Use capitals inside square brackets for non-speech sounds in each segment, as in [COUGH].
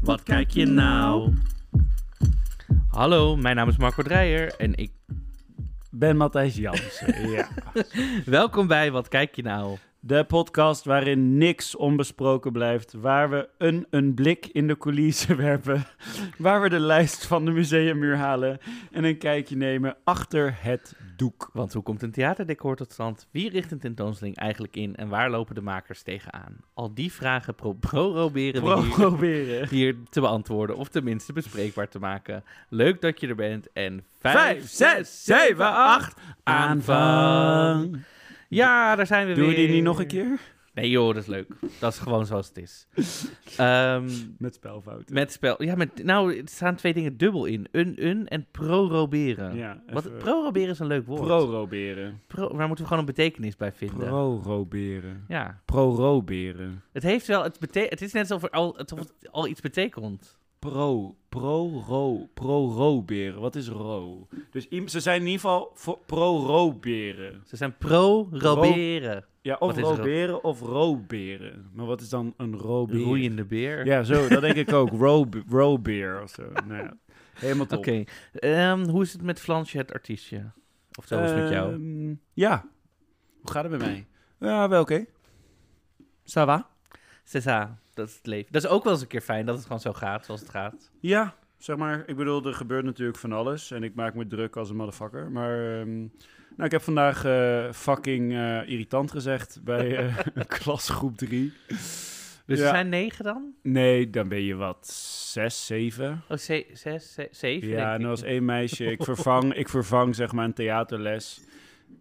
Wat kijk je nou? Hallo, mijn naam is Marco Dreyer en ik... Ben Matthijs Jansen, [LAUGHS] ja. Welkom bij Wat kijk je nou? De podcast waarin niks onbesproken blijft, waar we een, een blik in de coulissen [LAUGHS] werpen, waar we de lijst van de museummuur halen en een kijkje nemen achter het doek. Want hoe komt een theaterdecor tot stand? Wie richt een tentoonstelling eigenlijk in en waar lopen de makers tegenaan? Al die vragen pro [LAUGHS] proberen we hier, [LAUGHS] hier te beantwoorden of tenminste bespreekbaar te maken. Leuk dat je er bent en 5, 6, 7, 8, aanvang. Ja, daar zijn we Doen weer. we die niet nog een keer? Nee joh, dat is leuk. Dat is gewoon zoals het is. [LAUGHS] Ehm, Met spelfouten. met spel. Ja, met, nou, er staan twee dingen dubbel in. Un, un en proroberen. Ja, Wat, proroberen is een leuk woord. Proroberen. Pro, waar moeten we gewoon een betekenis bij vinden. Proroberen. Ja. Proroberen. Het heeft wel, het, bete het is net alsof, al, alsof het al iets betekent. Pro, pro, ro, pro-ro-beren. Wat is ro? Dus ze zijn in ieder geval pro-ro-beren. Ze zijn pro-roberen. Ja, of Wat is ro? roberen of ro-beren. Maar wat is dan een ro-beer? Roeiende beer. Ja, zo, dat denk ik ook. Ro- Ro-beer of zo. Nou ja, helemaal top. Oké. Ehm, hoe is het met Flansje, het artiestje? Of zo is het met jou? Ehm, Ja. Hoe gaat het met mij? Ja, wel oké. Ça va? Cesa, dat is het leven. Dat is ook wel eens een keer fijn dat het gewoon zo gaat zoals het gaat. Ja, zeg maar. Ik bedoel, er gebeurt natuurlijk van alles. En ik maak me druk als een motherfucker. Maar ehm, nou, ik heb vandaag eh, fucking eh, irritant gezegd bij eh [LAUGHS] [LAUGHS] klasgroep 3. Dus Ja. er zijn negen dan? Nee, dan ben je wat, zes, zeven. Oh, ze zes, ze- zeven? Ja, en was één meisje. Ik vervang, ik vervang zeg maar een theaterles.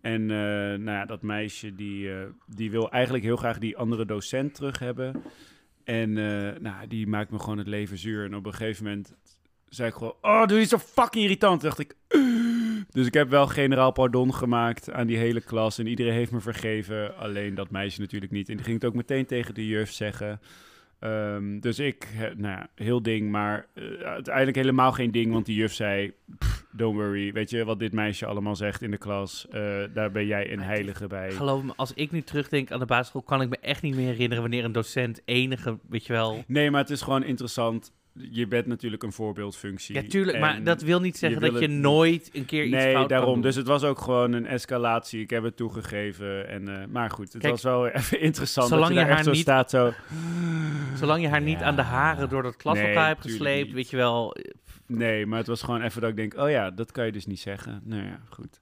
En nou ja, dat meisje die, die wil eigenlijk heel graag die andere docent terug hebben. En eh, nou, die maakt me gewoon het leven zuur. En op een gegeven moment zei ik gewoon... Oh, doe je zo fucking irritant. Dacht ik... Dus ik heb wel generaal pardon gemaakt aan die hele klas. En iedereen heeft me vergeven. Alleen dat meisje natuurlijk niet. En die ging het ook meteen tegen de juf zeggen. Ehm, dus ik, nou ja, heel ding, maar eh, uiteindelijk helemaal geen ding, want die juf zei, "Pff, don't worry, weet je wat dit meisje allemaal zegt in de klas, Eh, daar ben jij een heilige bij. Geloof me, als ik nu terugdenk aan de basisschool, kan ik me echt niet meer herinneren wanneer een docent enige, weet je wel... Nee, maar het is gewoon interessant. Je bent natuurlijk een voorbeeldfunctie. Ja, tuurlijk, En maar dat wil niet zeggen je dat je het- nooit een keer iets Nee, fout daarom. doen. Dus het was ook gewoon een escalatie. Ik heb het toegegeven. En, eh, maar goed, het Kijk, was wel even interessant. zolang dat je, je daar haar echt zo niet- staat, zo... Zolang je haar niet aan de haren door dat klaslokaal Nee, hebt gesleept, niet. weet je wel... Nee, maar het was gewoon even dat ik denk, oh ja, dat kan je dus niet zeggen. Nou ja, goed.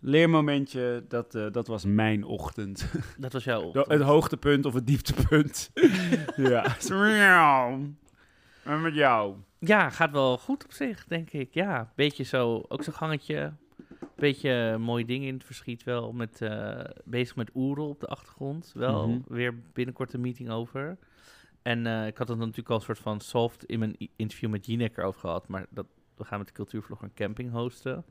Leermomentje, dat, eh, dat was mijn ochtend. Dat was jouw [LAUGHS] ochtend. het hoogtepunt of het dieptepunt. [LAUGHS] ja. [LAUGHS] En met jou? Ja, gaat wel goed op zich, denk ik. Ja, beetje zo, ook zo'n gangetje. Beetje mooie dingen in het verschiet wel. Met, eh, bezig met Oerel op de achtergrond. Wel Mhm. weer binnenkort een meeting over. En eh, ik had het natuurlijk al een soort van soft in mijn interview met Jinek erover gehad. Maar dat, we gaan met de cultuurvlog een camping hosten.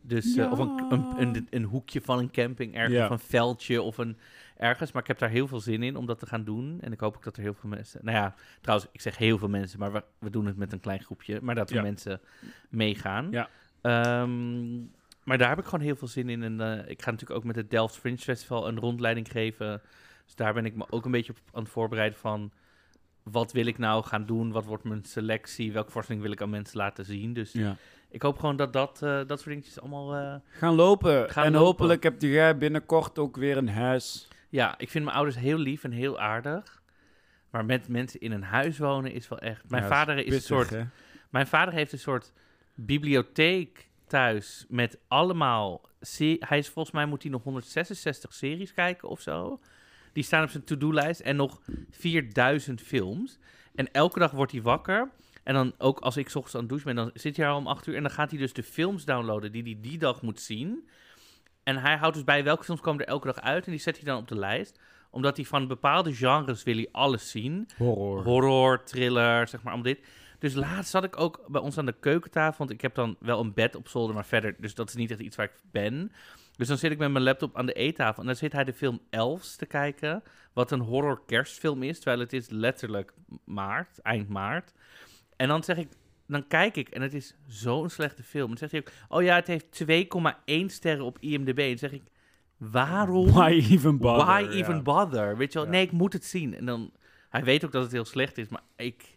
Dus, eh, of een, een, een, een hoekje van een camping ergens, Ja. of een veldje of een ergens. Maar ik heb daar heel veel zin in om dat te gaan doen. En ik hoop ook dat er heel veel mensen... Nou ja, trouwens, ik zeg heel veel mensen, maar we, we doen het met een klein groepje. Maar dat er Ja. mensen meegaan. Ja. Ehm, maar daar heb ik gewoon heel veel zin in. En eh, ik ga natuurlijk ook met het Delft Fringe Festival een rondleiding geven. Dus daar ben ik me ook een beetje op aan het voorbereiden van... Wat wil ik nou gaan doen? Wat wordt mijn selectie? Welke voorstelling wil ik aan mensen laten zien? Dus Ja. Ik hoop gewoon dat dat, eh, dat soort dingetjes allemaal... eh, Gaan lopen. Gaan en lopen. hopelijk heb jij binnenkort ook weer een huis. Ja, ik vind mijn ouders heel lief en heel aardig. Maar met mensen in een huis wonen is wel echt... Mijn Ja, vader is een soort... hè? Mijn vader heeft een soort bibliotheek thuis met allemaal... Hij is volgens mij moet hij nog 166 series kijken of zo. Die staan op zijn to-do-lijst en nog 4000 films. En elke dag wordt hij wakker. En dan ook als ik 's ochtends aan het douchen ben, dan zit hij al om 8 uur. En dan gaat hij dus de films downloaden die hij die dag moet zien. En hij houdt dus bij welke films komen er elke dag uit. En die zet hij dan op de lijst. Omdat hij van bepaalde genres wil hij alles zien. Horror. Horror, thriller, zeg maar, allemaal dit. Dus laatst zat ik ook bij ons aan de keukentafel. Want ik heb dan wel een bed op zolder, maar verder... Dus dat is niet echt iets waar ik ben. Dus dan zit ik met mijn laptop aan de eettafel. En dan zit hij de film Elves te kijken. Wat een horror kerstfilm is. Terwijl het is letterlijk maart, eind maart. En dan zeg ik... Dan kijk ik en het is zo'n slechte film. En dan zegt hij ook... Oh ja, het heeft 2,1 sterren op IMDb. En dan zeg ik... Waarom? Why even bother? Why Ja. even bother? Weet je wel? Ja. Nee, ik moet het zien. En dan... Hij weet ook dat het heel slecht is, maar ik...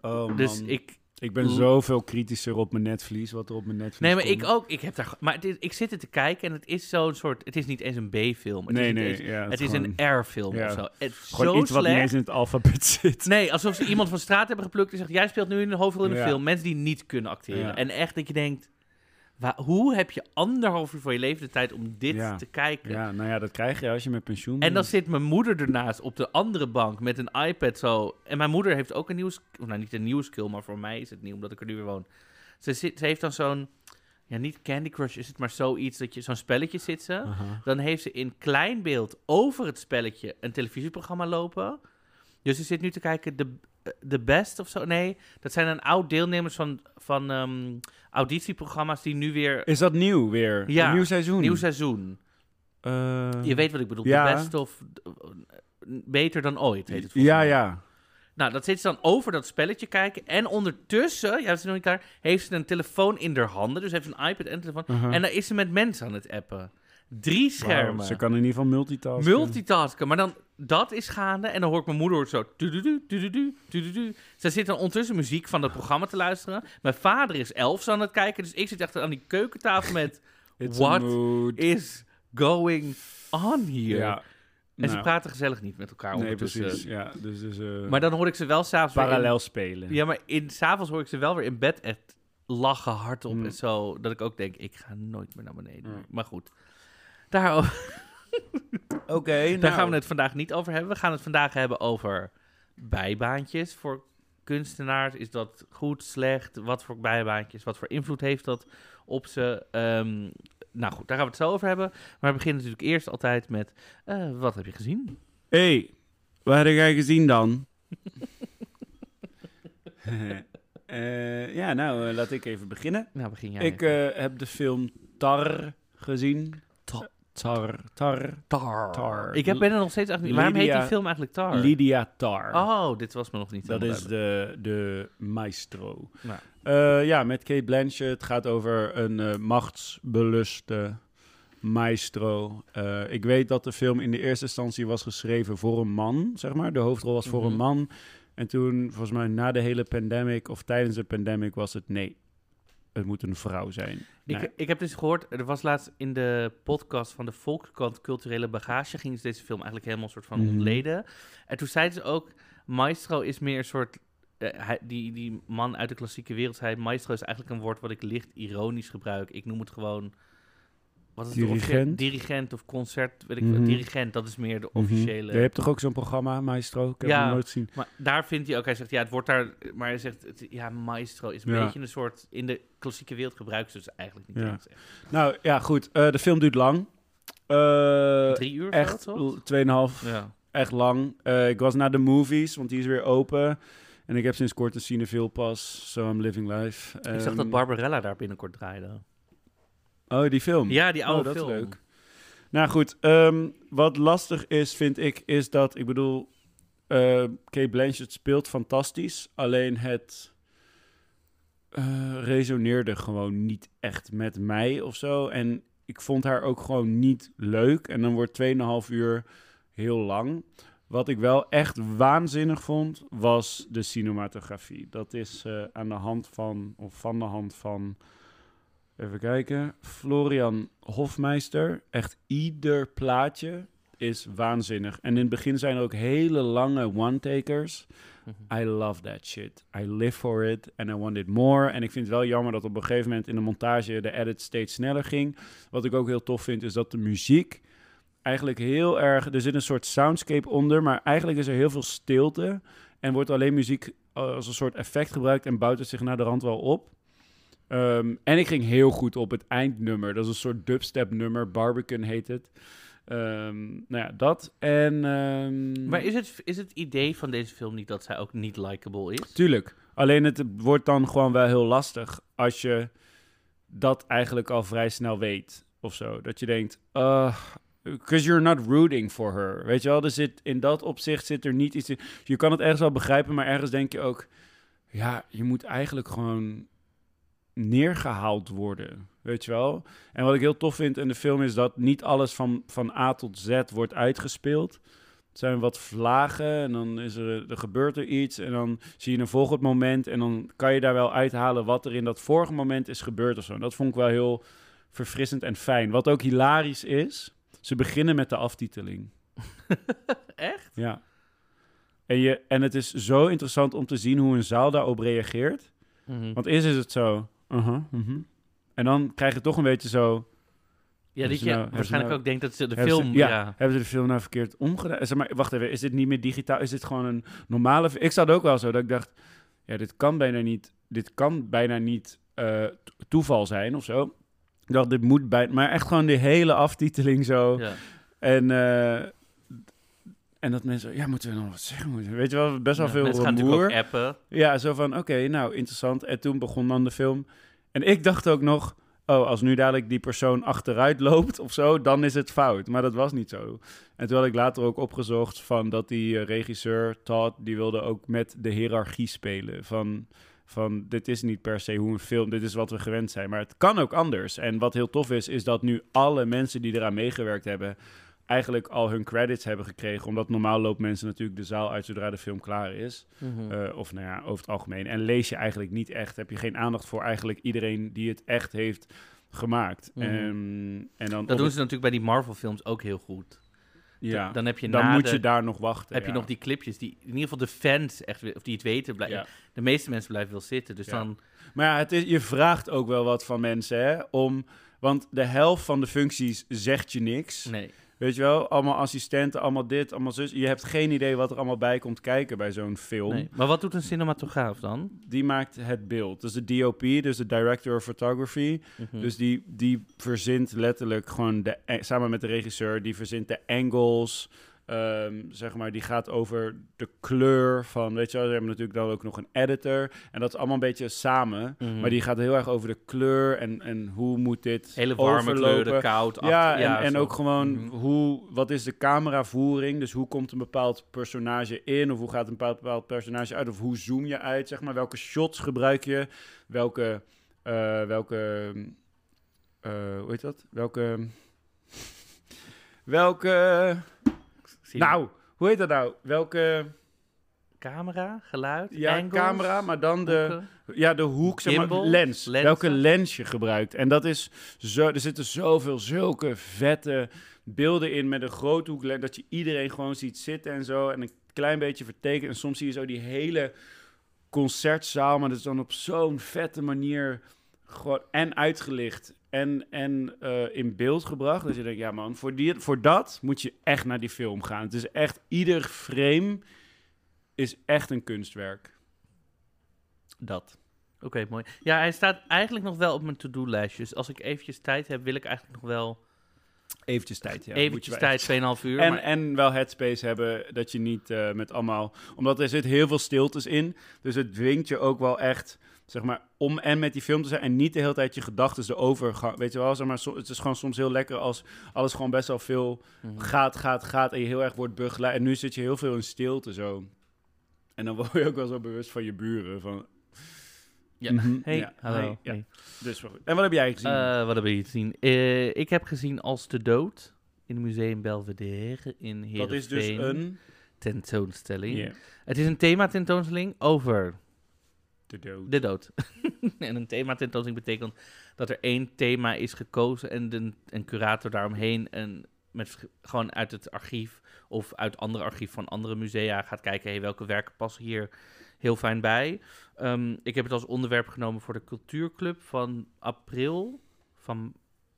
Oh, Dus man. ik... Ik ben zoveel kritischer op mijn netvlies, wat er op mijn netvlies Nee, maar komt. ik ook. Ik heb daar... Maar het is, ik zit er te kijken en het is zo'n soort... Het is niet eens een B-film. Het Nee, is nee, eens- ja, het het is een R-film ja. of zo. Het is Gewoon zo iets wat niet eens in het alfabet [LAUGHS] zit. Nee, alsof ze iemand van straat hebben geplukt en zegt... Jij speelt nu een hoofdrol in een Ja. film. Mensen die niet kunnen acteren. En echt dat je denkt... wa- hoe heb je anderhalf uur van je leven de tijd om dit Ja. te kijken? Ja, nou ja, dat krijg je als je met pensioen En dan bent. zit mijn moeder ernaast op de andere bank met een iPad zo. En mijn moeder heeft ook een nieuw... sk- of Nou, niet een nieuw skill, maar voor mij is het nieuw, omdat ik er nu weer woon. Ze, zit, ze heeft dan zo'n... Ja, niet Candy Crush is het, maar zoiets dat je... Zo'n spelletje zit ze. Dan heeft ze in klein beeld over het spelletje een televisieprogramma lopen. Dus ze zit nu te kijken, de, de Best of zo. Nee, dat zijn een oud deelnemers van, van ehm, auditieprogramma's die nu weer... Is dat nieuw weer? Ja, Een nieuw seizoen? Nieuw seizoen. Eh, Je weet wat ik bedoel. ja. De Best of... Beter dan ooit, heet het Ja, mij. ja. Nou, dat zit ze dan over dat spelletje kijken. En ondertussen, ja, dat is nog niet klaar, heeft ze een telefoon in haar handen. Dus heeft ze een iPad en een telefoon. Aha. En daar is ze met mensen aan het appen. Drie schermen. Ze kan in ieder geval multitasken. Multitasken. Maar dan, dat is gaande. En dan hoor ik mijn moeder zo... tududu, tududu, tududu. Ze zit dan ondertussen muziek van het programma te luisteren. Mijn vader is elfs aan het kijken. Dus ik zit echt aan die keukentafel met... [LAUGHS] What is going on hier? Ja. En ze Nou, praten gezellig niet met elkaar Nee, ondertussen. precies. Ja, dus, dus eh, Maar dan hoor ik ze wel s'avonds in- parallel spelen. Ja, maar in, s'avonds hoor ik ze wel weer in bed echt lachen hardop Mm. en zo. Dat ik ook denk, ik ga nooit meer naar beneden. Mm. Maar goed. [LAUGHS] Daar, Oké, daar gaan we het vandaag niet over hebben. We gaan het vandaag hebben over bijbaantjes voor kunstenaars. Is dat goed, slecht? Wat voor bijbaantjes? Wat voor invloed heeft dat op ze? Ehm, nou goed, daar gaan we het zo over hebben. Maar we beginnen natuurlijk eerst altijd met... eh, wat heb je gezien? Hé, hey, wat heb jij gezien dan? [LAUGHS] Eh, ja, nou, eh, laat ik even beginnen. Nou, begin jij. Ik eh, heb de film Tar gezien. Ta- Tar. Tar. Tar. Tar. Ik heb, ben er nog steeds eigenlijk niet... Waarom heet die film eigenlijk Tar? Lydia Tar. Oh, dit was me nog niet Dat is de, de maestro. Nou. Eh, ja, met Kate Blanchett. Het gaat over een eh, machtsbeluste maestro. Eh, ik weet dat de film in de eerste instantie was geschreven voor een man, zeg maar. De hoofdrol was voor Mhm. een man. En toen, volgens mij na de hele pandemic of tijdens de pandemic was het nee. Het moet een vrouw zijn. Ik, Nee. ik heb dus gehoord, er was laatst in de podcast van de Volkskrant Culturele Bagage, ging ze deze film eigenlijk helemaal soort van Mhm. ontleden. En toen zeiden ze ook, maestro is meer een soort, eh, hij- die, die man uit de klassieke wereld zei, maestro is eigenlijk een woord wat ik licht ironisch gebruik. Ik noem het gewoon, wat is Dirigent? Dirigent of concert, weet ik. Mhm. Dirigent, dat is meer de Mhm. officiële... Je hebt toch ook zo'n programma, Maestro? Ik heb Ja. hem nooit gezien. Maar daar vindt hij ook, hij zegt, ja, het wordt daar, maar hij zegt, het, ja, maestro is een Ja. beetje een soort, in de klassieke wereld gebruiken ze dus eigenlijk niet Ja. Nou ja, goed. Eh, de film duurt lang. Eh, Drie uur echt, zo, tweeënhalf. Ja. Echt lang. Eh, ik was naar de movies, want die is weer open. En ik heb sinds kort een Cineville pas. So I'm living life. Ik zag Ehm, dat Barbarella daar binnenkort draaide. Oh, die film? Ja, die oude oh, dat film. is leuk. Nou goed, ehm, wat lastig is, vind ik, is dat, ik bedoel, eh Kate Blanchett speelt fantastisch. Alleen het eh, resoneerde gewoon niet echt met mij of zo. En ik vond haar ook gewoon niet leuk. En dan wordt 2,5 uur heel lang. Wat ik wel echt waanzinnig vond, was de cinematografie. Dat is eh, aan de hand van, of van de hand van, even kijken, Florian Hofmeister. Echt ieder plaatje is waanzinnig. En in het begin zijn er ook hele lange one-takers. Mhm. I love that shit. I live for it and I want it more. En ik vind het wel jammer dat op een gegeven moment in de montage de edit steeds sneller ging. Wat ik ook heel tof vind is dat de muziek eigenlijk heel erg... Er zit een soort soundscape onder, maar eigenlijk is er heel veel stilte. En wordt alleen muziek als een soort effect gebruikt en bouwt het zich naar de rand wel op. Ehm, en ik ging heel goed op het eindnummer. Dat is een soort dubstep nummer. Barbican heet het. Ehm, nou ja, dat. En... ehm, Maar is het, is het idee van deze film niet dat zij ook niet likable is? Tuurlijk. Alleen het wordt dan gewoon wel heel lastig als je dat eigenlijk al vrij snel weet. Of zo. Dat je denkt, uh, because you're not rooting for her. Weet je wel, er zit, in dat opzicht zit er niet iets in. Je kan het ergens wel begrijpen, maar ergens denk je ook... Ja, je moet eigenlijk gewoon neergehaald worden. Weet je wel? En wat ik heel tof vind in de film is dat niet alles van, van A tot Z wordt uitgespeeld. Het zijn wat vlagen en dan is er, er gebeurt er iets en dan zie je een volgend moment en dan kan je daar wel uithalen wat er in dat vorige moment is gebeurd of zo. En dat vond ik wel heel verfrissend en fijn. Wat ook hilarisch is, ze beginnen met de aftiteling. [LAUGHS] Echt? Ja. En, je, en het is zo interessant om te zien hoe een zaal daarop reageert. Mhm. Want eerst is het zo, uh-huh, mhm. en dan krijg je toch een beetje zo, Ja, dat je nou- waarschijnlijk nou- ook denkt dat ze de hebben ze- film... ja, ja. hebben ze de film nou verkeerd omgedaan? Zeg maar, wacht even, is dit niet meer digitaal? Is dit gewoon een normale... Ik zat ook wel zo dat ik dacht, ja, dit kan bijna niet, dit kan bijna niet eh, to- toeval zijn of zo. Ik dacht, dit moet bij... Maar echt gewoon de hele aftiteling zo. Ja. En, eh, en dat mensen, ja, moeten we nog wat zeggen? Weet je wel, best wel Ja, veel Mensen gaan rumoer. natuurlijk ook appen. Ja, zo van, oké, nou, interessant. En toen begon dan de film. En ik dacht ook nog, oh, als nu dadelijk die persoon achteruit loopt of zo, dan is het fout. Maar dat was niet zo. En toen had ik later ook opgezocht van dat die eh, regisseur, Todd, die wilde ook met de hiërarchie spelen. Van, van, dit is niet per se hoe een film, dit is wat we gewend zijn. Maar het kan ook anders. En wat heel tof is, is dat nu alle mensen die eraan meegewerkt hebben, eigenlijk al hun credits hebben gekregen. Omdat normaal loopt mensen natuurlijk de zaal uit zodra de film klaar is. Mhm. Eh, of nou ja, over het algemeen. En lees je eigenlijk niet echt. Heb je geen aandacht voor eigenlijk iedereen die het echt heeft gemaakt. Mhm. Ehm, en dan dat doen het- ze natuurlijk bij die Marvel-films ook heel goed. ja. Dan heb je dan moet de- je daar nog wachten. heb je nog die clipjes die in ieder geval de fans echt of die het weten blijven. Ja. De meeste mensen blijven wel zitten, dus Ja. dan Maar ja, het is, je vraagt ook wel wat van mensen, hè? Om, want de helft van de functies zegt je niks. nee. Weet je wel? Allemaal assistenten, allemaal dit, allemaal zus. Je hebt geen idee wat er allemaal bij komt kijken bij zo'n film. nee. Maar wat doet een cinematograaf dan? Die maakt het beeld. Dus de DOP, dus de Director of Photography. Mhm. Dus die, die verzint letterlijk gewoon, de, eh, samen met de regisseur, die verzint de angles. Ehm, zeg maar, die gaat over de kleur van, weet je wel, ze hebben natuurlijk dan ook nog een editor. En dat is allemaal een beetje samen. Mhm. Maar die gaat heel erg over de kleur en, en hoe moet dit hele warme overlopen. kleuren, koud. Ja, achter- en, ook gewoon Mhm. hoe, wat is de cameravoering? Dus hoe komt een bepaald personage in? Of hoe gaat een bepaald, bepaald personage uit? Of hoe zoom je uit, zeg maar? Welke shots gebruik je? Welke, eh, welke, eh, hoe heet dat? Welke, welke, Zie je nou, hoe heet dat nou? Welke, camera, geluid, ja, angles, camera, maar dan de, hoeken. ja, de hoek, zeg maar, lens. Welke lens je gebruikt. En dat is zo, er zitten zoveel zulke vette beelden in met een groothoeklens, dat je iedereen gewoon ziet zitten en zo. En een klein beetje vertekend. En soms zie je zo die hele concertzaal, maar dat is dan op zo'n vette manier gewoon en uitgelicht en, en eh, in beeld gebracht. Dat je denkt, ja man, voor, die, voor dat moet je echt naar die film gaan. Het is echt, ieder frame is echt een kunstwerk. Dat. Oké, mooi. Ja, hij staat eigenlijk nog wel op mijn to-do-lijstje. Dus als ik eventjes tijd heb, wil ik eigenlijk nog wel Eventjes tijd, ja. eventjes Moet je wel tijd, echt- 2,5 uur. En, maar- en wel headspace hebben, dat je niet eh, met allemaal... Omdat er zit heel veel stiltes in, dus het dwingt je ook wel echt, zeg maar, om en met die film te zijn... en niet de hele tijd je gedachten erover gaan. Weet je wel, zeg maar, so- het is gewoon soms heel lekker als alles gewoon best wel veel Mhm. gaat, gaat, gaat... en je heel erg wordt begeleid. En nu zit je heel veel in stilte zo. En dan [LAUGHS] word je ook wel zo bewust van je buren, van... Ja. Mhm, Hey, ja, hallo. hey, ja. hey. Dus, goed. en wat heb jij gezien? Eh, wat heb je gezien? Eh, ik heb gezien Als de Dood in het Museum Belvedere in Heerenveen. dat is dus een... tentoonstelling. Ja, Het is een thematentoonstelling over de dood. de dood. [LAUGHS] en een thematentoonstelling betekent dat er één thema is gekozen en de, een curator daaromheen en met gewoon uit het archief of uit andere archief van andere musea gaat kijken, hey, welke werken passen hier heel fijn bij. Ehm, ik heb het als onderwerp genomen voor de cultuurclub van april, van,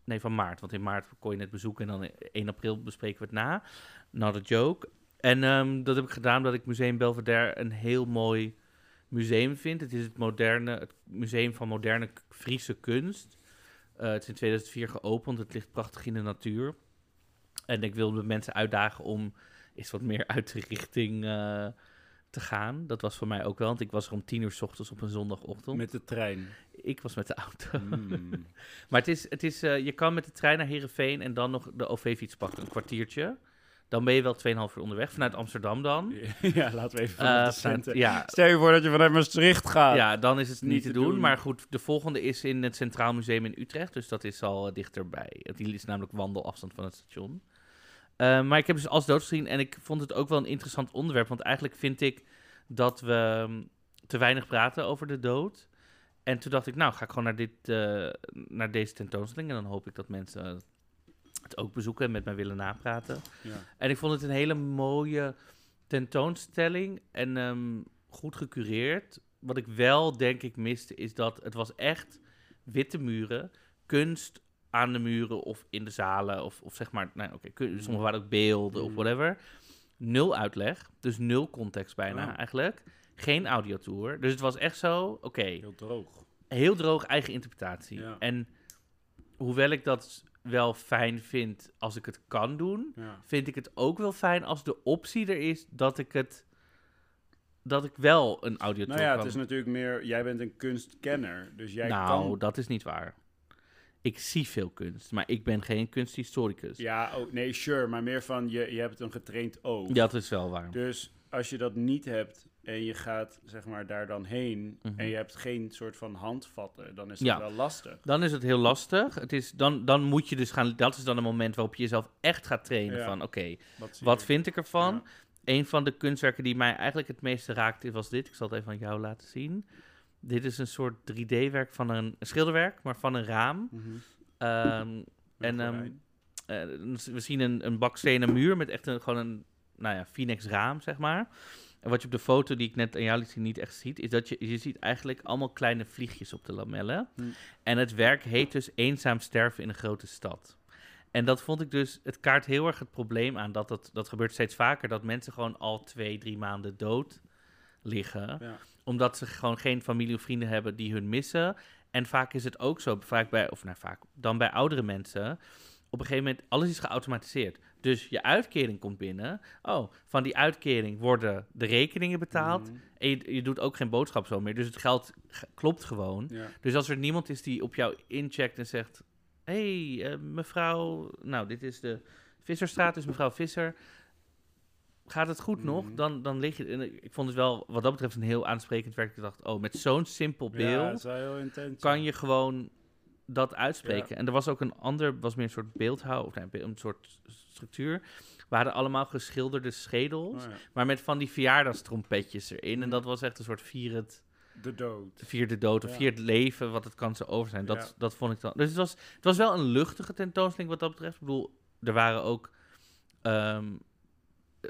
nee van maart, want in maart kon je het bezoeken en dan 1 april bespreken we het na. Not a joke. En ehm, dat heb ik gedaan omdat ik Museum Belvedere een heel mooi museum vind. Het is het, moderne, het museum van moderne Friese kunst. Eh, het is in 2004 geopend. Het ligt prachtig in de natuur. En ik wilde mensen uitdagen om eens wat meer uit de richting eh, te gaan. Dat was voor mij ook wel, want ik was er om tien uur s ochtends op een zondagochtend. Met de trein. Ik was met de auto. Mm. [LAUGHS] Maar het is, het is, eh, je kan met de trein naar Heerenveen en dan nog de OV-fiets pakken, een kwartiertje. Dan ben je wel 2,5 uur onderweg, vanuit Amsterdam dan. [LAUGHS] ja, laten we even Eh, de vanuit- centen. ja, Stel je voor dat je vanuit Maastricht gaat. ja, dan is het niet, Niet te doen. doen. Maar goed, de volgende is in het Centraal Museum in Utrecht. Dus dat is al eh, dichterbij. Die is namelijk wandelafstand van het station. Eh, maar ik heb dus als dood gezien en ik vond het ook wel een interessant onderwerp. Want eigenlijk vind ik dat we mm, te weinig praten over de dood. En toen dacht ik, nou ga ik gewoon naar, dit, naar deze tentoonstelling. En dan hoop ik dat mensen het ook bezoeken en met mij willen napraten. Ja. En ik vond het een hele mooie tentoonstelling en ehm, goed gecureerd. Wat ik wel denk ik miste is dat het was echt witte muren, kunst aan de muren of in de zalen of, of zeg maar, nou oké, kun- sommige waren ook beelden of Mm. whatever. Nul uitleg, dus nul context bijna Oh. eigenlijk. Geen audiotour. Dus het was echt zo, oké, Heel droog. heel droog eigen interpretatie. Ja. En hoewel ik dat wel fijn vind als ik het kan doen, Ja. vind ik het ook wel fijn als de optie er is dat ik het dat ik wel een audio Nou ja, kan. het is natuurlijk meer... Jij bent een kunstkenner, dus jij nou, kan... dat is niet waar. Ik zie veel kunst, maar ik ben geen kunsthistoricus. Ja, oh, nee, sure, maar meer van je, je hebt een getraind oog. Dat is wel waar. Dus als je dat niet hebt en je gaat zeg maar daar dan heen Mhm. en je hebt geen soort van handvatten, dan is Ja. wel lastig. Dan is het heel lastig. Het is, dan, dan moet je dus gaan. Dat is dan een moment waarop je jezelf echt gaat trainen. Ja. Van oké, Wat, vind ik ervan? Ja. Een van de kunstwerken die mij eigenlijk het meeste raakte was dit. Ik zal het even aan jou laten zien. Dit is een soort 3D-werk van een, een schilderwerk, maar van een raam. Mhm. Ehm, En, ehm, gordijn. Eh, we zien een, een bakstenen muur met echt een, gewoon een, nou ja, Phoenix raam, zeg maar. En wat je op de foto die ik net aan jou liet zien niet echt ziet, is dat je, je ziet eigenlijk allemaal kleine vliegjes op de lamellen. Hm. En het werk heet dus Eenzaam sterven in een grote stad. En dat vond ik dus, het kaart heel erg het probleem aan dat het, dat gebeurt steeds vaker, dat mensen gewoon al twee, drie maanden dood liggen Ja. omdat ze gewoon geen familie of vrienden hebben die hun missen. En vaak is het ook zo, vaak bij, of nou vaak, dan bij oudere mensen. Op een gegeven moment, alles is geautomatiseerd. Dus je uitkering komt binnen. Oh, van die uitkering worden de rekeningen betaald. Mhm. En je, je doet ook geen boodschap zo meer. Dus het geld klopt gewoon. Ja. Dus als er niemand is die op jou incheckt en zegt... Hé, hey, eh, mevrouw... Nou, dit is de Visserstraat, dus mevrouw Visser... Gaat het goed nog? Mhm. Dan, dan lig je... en ik vond het wel, wat dat betreft, een heel aansprekend werk. Ik dacht, oh, met zo'n simpel Ja, beeld intens. kan je gewoon dat uitspreken. En er was ook een ander, was meer een soort beeldhouw, of nee, een soort structuur. We hadden allemaal geschilderde schedels, Oh ja. maar met van die verjaardagstrompetjes erin. En Mhm. dat was echt een soort vier het, De dood. vier de dood of Ja. vier het leven, wat het kan zo over zijn. Dat, dat vond ik dan. Dus het was, het was wel een luchtige tentoonstelling wat dat betreft. Ik bedoel, er waren ook, ehm,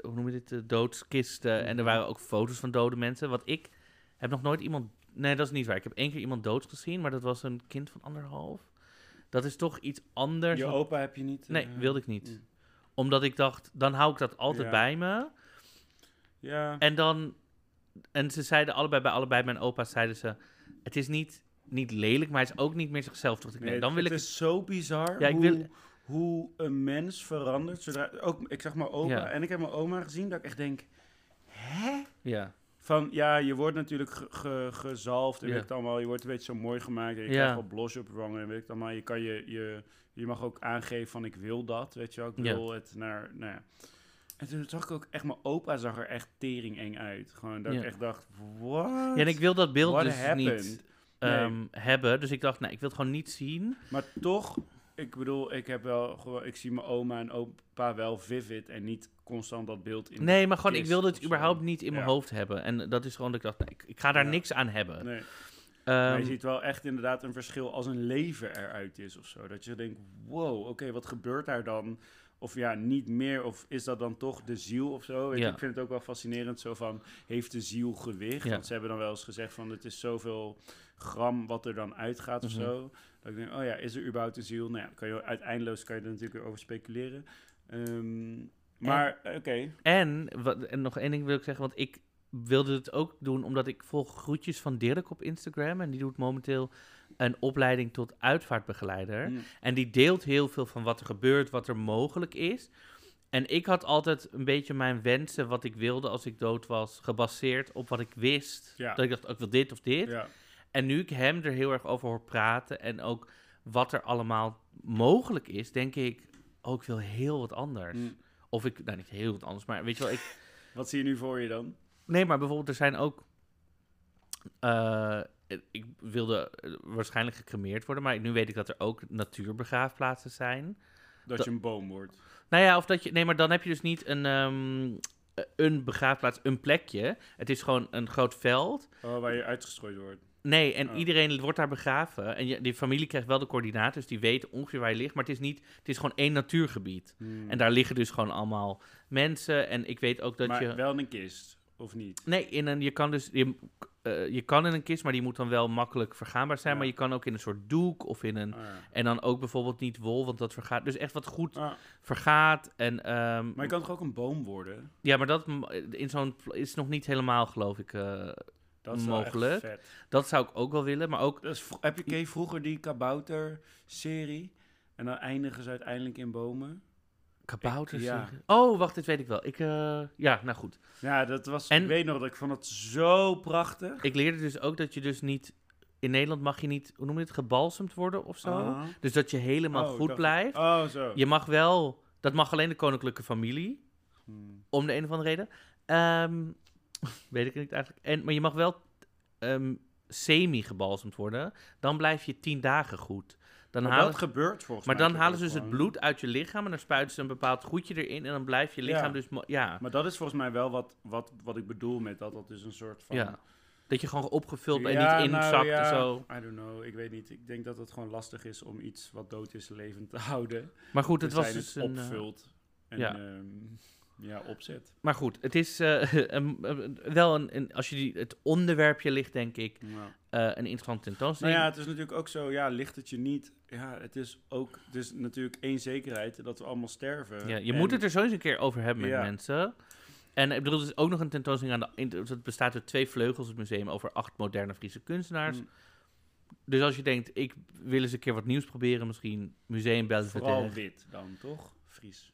hoe noem je dit, de doodskisten. En er waren ook foto's van dode mensen. Wat ik heb nog nooit iemand. Nee, dat is niet waar. Ik heb één keer iemand dood gezien, maar dat was een kind van anderhalf. Dat is toch iets anders. Je opa heb je niet... Nee, eh, wilde ik niet. mm. Omdat ik dacht, dan hou ik dat altijd Ja. bij me. Ja. En dan. En ze zeiden allebei, bij allebei mijn opa's zeiden ze. Het is niet, niet lelijk, maar het is ook niet meer zichzelf. Dacht ik, nee, dan wil het ik. is zo bizar Ja, ik hoe, wil- hoe een mens verandert. Zodra, ook, ik zag mijn opa Ja. en ik heb mijn oma gezien, dat ik echt denk... Hè? Ja, Van, ja, je wordt natuurlijk ge, ge- gezalfd en Ja. weet het allemaal. Je wordt een beetje zo mooi gemaakt en je Ja. krijgt wel blos op je wangen en weet ik allemaal. Je, kan je, je, je mag ook aangeven van, ik wil dat, weet je wel. Ik het naar, nou ja. En toen zag ik ook echt, mijn opa zag er echt tering eng uit. Gewoon dat ik echt dacht, what? ja en ik wil dat beeld What dus happened? niet Nee. ehm, hebben. Dus ik dacht, nou, ik wil het gewoon niet zien. Maar toch, ik bedoel, ik heb wel gewoon, ik zie mijn oma en opa wel vivid en niet constant dat beeld in. Nee, maar gewoon, ik wilde het überhaupt niet in mijn hoofd hebben. En dat is gewoon dat ik dacht, nee, ik, ik ga daar Ja. niks aan hebben. Nee. Ehm, maar je ziet wel echt inderdaad een verschil als een leven eruit is of zo. Dat je denkt, wow, oké, wat gebeurt daar dan? Of ja, niet meer, of is dat dan toch de ziel of zo? Weet Ja. ik vind het ook wel fascinerend zo van, heeft de ziel gewicht? Ja. Want ze hebben dan wel eens gezegd van, het is zoveel gram wat er dan uitgaat of Mhm. zo. Dat ik denk, oh ja, is er überhaupt een ziel? Nou ja, kan je, uiteindelijk kan je er natuurlijk weer over speculeren. Ehm, maar, oké. En, wat, en nog één ding wil ik zeggen, want ik wilde het ook doen omdat ik volg groetjes van Dirk op Instagram. En die doet momenteel een opleiding tot uitvaartbegeleider. Mm. En die deelt heel veel van wat er gebeurt, wat er mogelijk is. En ik had altijd een beetje mijn wensen, wat ik wilde als ik dood was, gebaseerd op wat ik wist. Ja. Dat ik dacht, oh, ik wil dit of dit. Ja. En nu ik hem er heel erg over hoor praten en ook wat er allemaal mogelijk is, denk ik, oh, ik wil heel wat anders. Mm. Of ik, nou niet heel wat anders, maar weet je wel, ik... [LAUGHS] Wat zie je nu voor je dan? Nee, maar bijvoorbeeld er zijn ook... eh, ik wilde eh, waarschijnlijk gecremeerd worden, maar nu weet ik dat er ook natuurbegraafplaatsen zijn. Dat, Dat- je een boom wordt. Nou ja, of dat je. Nee, maar dan heb je dus niet een, ehm, eh, een begraafplaats, een plekje. Het is gewoon een groot veld. Oh, waar je uitgestrooid wordt. Nee, en Oh. iedereen wordt daar begraven. En je, die familie krijgt wel de coördinaten, dus die weten ongeveer waar je ligt. Maar het is niet. Het is gewoon één natuurgebied. Hmm. En daar liggen dus gewoon allemaal mensen. En ik weet ook dat maar je. wel in een kist, of niet? Nee, in een, je kan dus. Je, eh, je kan in een kist, maar die moet dan wel makkelijk vergaanbaar zijn. Ja. Maar je kan ook in een soort doek of in een. Ah, ja. En dan ook bijvoorbeeld niet wol, want dat vergaat. Dus echt wat goed Ah, vergaat. En, ehm, maar je kan toch ook een boom worden? Ja, maar dat in zo'n is nog niet helemaal, geloof ik. eh, Dat is Mogelijk. vet. dat zou ik ook wel willen, maar ook. Heb je vroeger die kabouter-serie? En dan eindigen ze uiteindelijk in bomen. Kabouters. ja. zeggen- Oh, wacht, dit weet ik wel. Ik, eh, ja, nou goed. Ja, dat was. En- ik weet nog dat ik vond het zo prachtig. Ik leerde dus ook dat je dus niet. In Nederland mag je niet, hoe noem je het, gebalsemd worden of zo. Dus dat je helemaal Oh, goed blijft. Oh, zo. Je mag wel, dat mag alleen de koninklijke familie, Hmm. om de een of andere reden. Ehm, [LAUGHS] weet ik niet eigenlijk. En, maar je mag wel ehm, semi-gebalsemd worden. Dan blijf je tien dagen goed. Dan Maar halen, dat gebeurt volgens maar mij. dan toch halen ze dus het bloed uit je lichaam en dan spuiten ze een bepaald goedje erin en dan blijft je lichaam Ja. dus... Ja, Maar dat is volgens mij wel wat, wat, wat ik bedoel met dat. Dat is een soort van... ja. Dat je gewoon opgevuld en Ja, niet nou inzakt ja, en zo. I don't know, ik weet niet. Ik denk dat het gewoon lastig is om iets wat dood is levend te [LAUGHS] houden. Maar goed, het was dus het een... eh, opvult en ja. ja. Ja, opzet. maar goed, het is eh, [LAUGHS] een- wel een, een... Als je die, het onderwerpje ligt, denk ik, Ja. eh, een interessante Nou tentoonstelling. ja, het is natuurlijk ook zo, ja, ligt het je niet. Ja, het is ook, het is natuurlijk één zekerheid dat we allemaal sterven. Ja, je En- moet het er zo eens een keer over hebben met Ja. mensen. En ik bedoel, er is ook nog een tentoonstelling aan de... in- Het bestaat uit twee vleugels, het museum, over acht moderne Friese kunstenaars. Mm, Dus als je denkt, ik wil eens een keer wat nieuws proberen, misschien Museum Vooral Belvedere. wit dan, toch? Fries.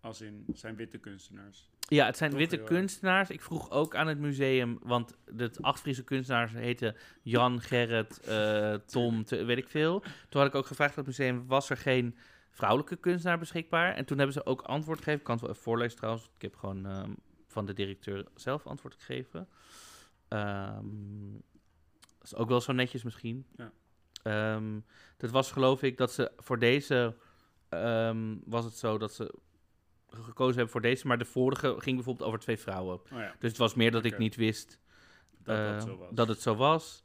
Als in, zijn witte kunstenaars. Ja, het zijn Toch witte kunstenaars. Ik vroeg ook aan het museum, want de acht Friese kunstenaars heten Jan, Gerrit, eh, Tom, te- weet ik veel. Toen had ik ook gevraagd aan het museum, was er geen vrouwelijke kunstenaar beschikbaar? En toen hebben ze ook antwoord gegeven. Ik kan het wel even voorlezen trouwens. Ik heb gewoon ehm, van de directeur zelf antwoord gegeven. Ehm, dat is ook wel zo netjes misschien. Ja. Ehm, dat was geloof ik dat ze voor deze... ehm, was het zo dat ze gekozen hebben voor deze, maar de vorige ging bijvoorbeeld over twee vrouwen. Oh ja, Dus het was meer dat ik niet wist dat eh, dat zo was. dat het zo was.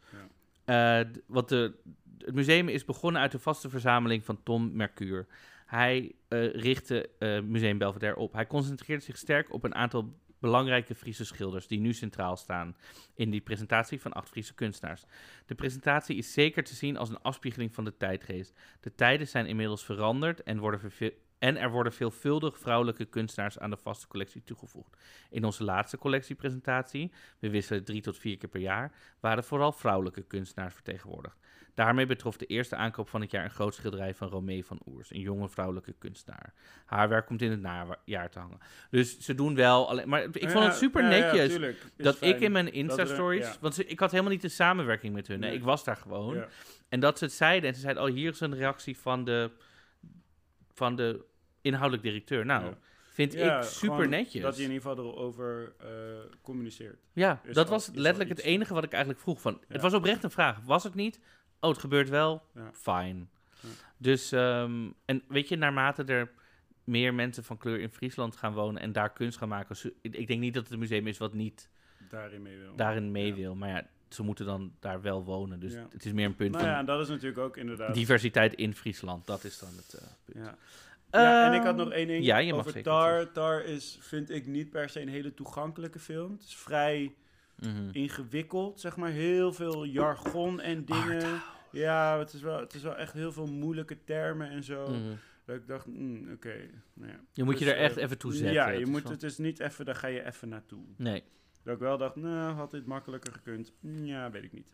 Eh, d- wat de, het museum is begonnen uit de vaste verzameling van Tom Mercure. Hij eh, richtte eh, Museum Belvedere op. Hij concentreerde zich sterk op een aantal belangrijke Friese schilders die nu centraal staan in die presentatie van acht Friese kunstenaars. De presentatie is zeker te zien als een afspiegeling van de tijdgeest. De tijden zijn inmiddels veranderd en, worden en er worden veelvuldig vrouwelijke kunstenaars aan de vaste collectie toegevoegd. In onze laatste collectiepresentatie, we wisselen drie tot vier keer per jaar, waren vooral vrouwelijke kunstenaars vertegenwoordigd. Daarmee betrof de eerste aankoop van het jaar een groot schilderij van Romee van Oers, een jonge vrouwelijke kunstenaar. Haar werk komt in het najaar te hangen. Dus ze doen wel alleen. Maar ik vond het super ja, netjes dat fijn. ik in mijn er- Insta-stories. Want ze- ik had helemaal niet een samenwerking met hun. Nee, ik was daar gewoon. En dat ze het zeiden. En ze zeiden: Oh, hier is een reactie van de, van de inhoudelijk directeur. Nou, Ja. vind Ja, ik super netjes. Dat je in ieder geval erover eh, communiceert. Ja, is dat al- was letterlijk het enige wat ik eigenlijk vroeg. Van. Het was oprecht een vraag. Was het niet? Oh, het gebeurt wel. Ja. Fine. Dus, ehm, en weet je, naarmate er meer mensen van kleur in Friesland gaan wonen en daar kunst gaan maken. Ik denk niet dat het een museum is wat niet Daarin mee wil. daarin mee wil. Maar ja, ze moeten dan daar wel wonen. Dus Ja. het is meer een punt Nou van ja, en dat is natuurlijk ook inderdaad... diversiteit in Friesland. Dat is dan het eh, punt. Ja. Ja, en ik had nog één ding ja, je mag over Tar. Tar is, vind ik, niet per se een hele toegankelijke film. Het is vrij mhm. ingewikkeld, zeg maar. Heel veel jargon en dingen. Ja, het is, wel, het is wel echt heel veel moeilijke termen en zo. Mhm. Dat ik dacht, mm, oké. nou ja. Je moet je Dus, er echt eh, even toe zetten. Ja, je moet, het is niet even, daar ga je even naartoe. Nee. Dat ik wel dacht, nou, had dit makkelijker gekund? Ja, weet ik niet.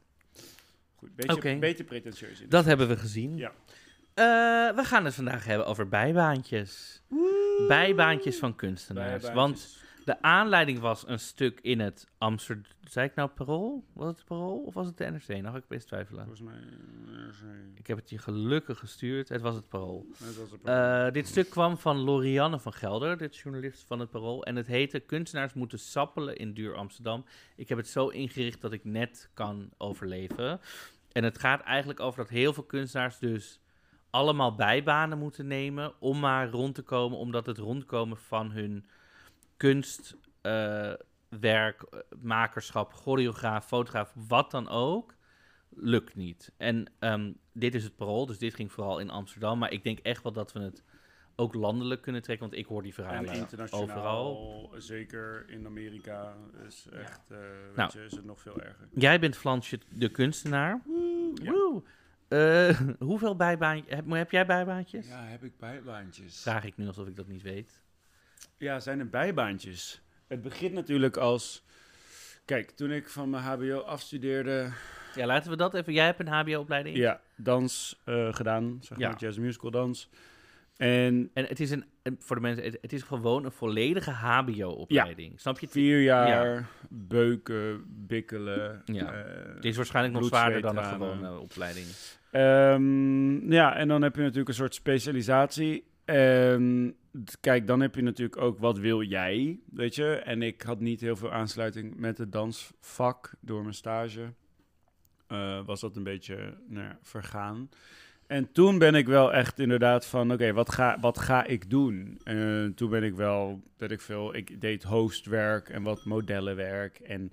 Goed, beetje, Oké. beetje pretentieus in. Dat hebben we gezien. Ja. Eh, we gaan het vandaag hebben over bijbaantjes. Bijbaantjes van kunstenaars. Want. De aanleiding was een stuk in het Amsterdam... Zei ik nou Parool? Was het Parool of was het de NRC? Nou, ik best twijfelen. Volgens mij... sorry. Ik heb het je gelukkig gestuurd. Het was het Parool. Was het Eh, dit stuk kwam van Lorianne van Gelder, dit journalist van het Parool. En het heette Kunstenaars moeten sappelen in duur Amsterdam. Ik heb het zo ingericht dat ik net kan overleven. En het gaat eigenlijk over dat heel veel kunstenaars dus allemaal bijbanen moeten nemen om maar rond te komen, omdat het rondkomen van hun kunstwerk, eh, makerschap, choreograaf, fotograaf, wat dan ook, lukt niet. En ehm, dit is het parool, dus dit ging vooral in Amsterdam. Maar ik denk echt wel dat we het ook landelijk kunnen trekken, want ik hoor die En verhalen internationaal, overal. zeker in Amerika, is echt, eh, weet Nou. je, is het nog veel erger. Jij bent Flansje de kunstenaar. Ja. Woe. Eh, [LAUGHS] hoeveel bijbaantjes? Heb, heb jij bijbaantjes? Ja, heb ik bijbaantjes? Vraag ik nu alsof ik dat niet weet. Ja, zijn er bijbaantjes? Het begint natuurlijk als... Kijk, toen ik van mijn hbo afstudeerde... Ja, laten we dat even. Jij hebt een HBO-opleiding. Ja, dans eh, gedaan, zeg Ja. maar, jazz musical dans. En En het is een, voor de mensen, het, het is gewoon een volledige HBO-opleiding. Snap je? Het, vier jaar beuken, bikkelen. Ja. eh, het is waarschijnlijk nog zwaarder dan een gewone opleiding. Ehm, ja, en dan heb je natuurlijk een soort specialisatie. En d- kijk, dan heb je natuurlijk ook wat wil jij, weet je. En ik had niet heel veel aansluiting met het dansvak door mijn stage. Eh, was dat een beetje nou ja, vergaan. En toen ben ik wel echt inderdaad van, oké, wat, ga, wat ga ik doen? En toen ben ik wel, dat ik veel, ik deed hostwerk en wat modellenwerk. En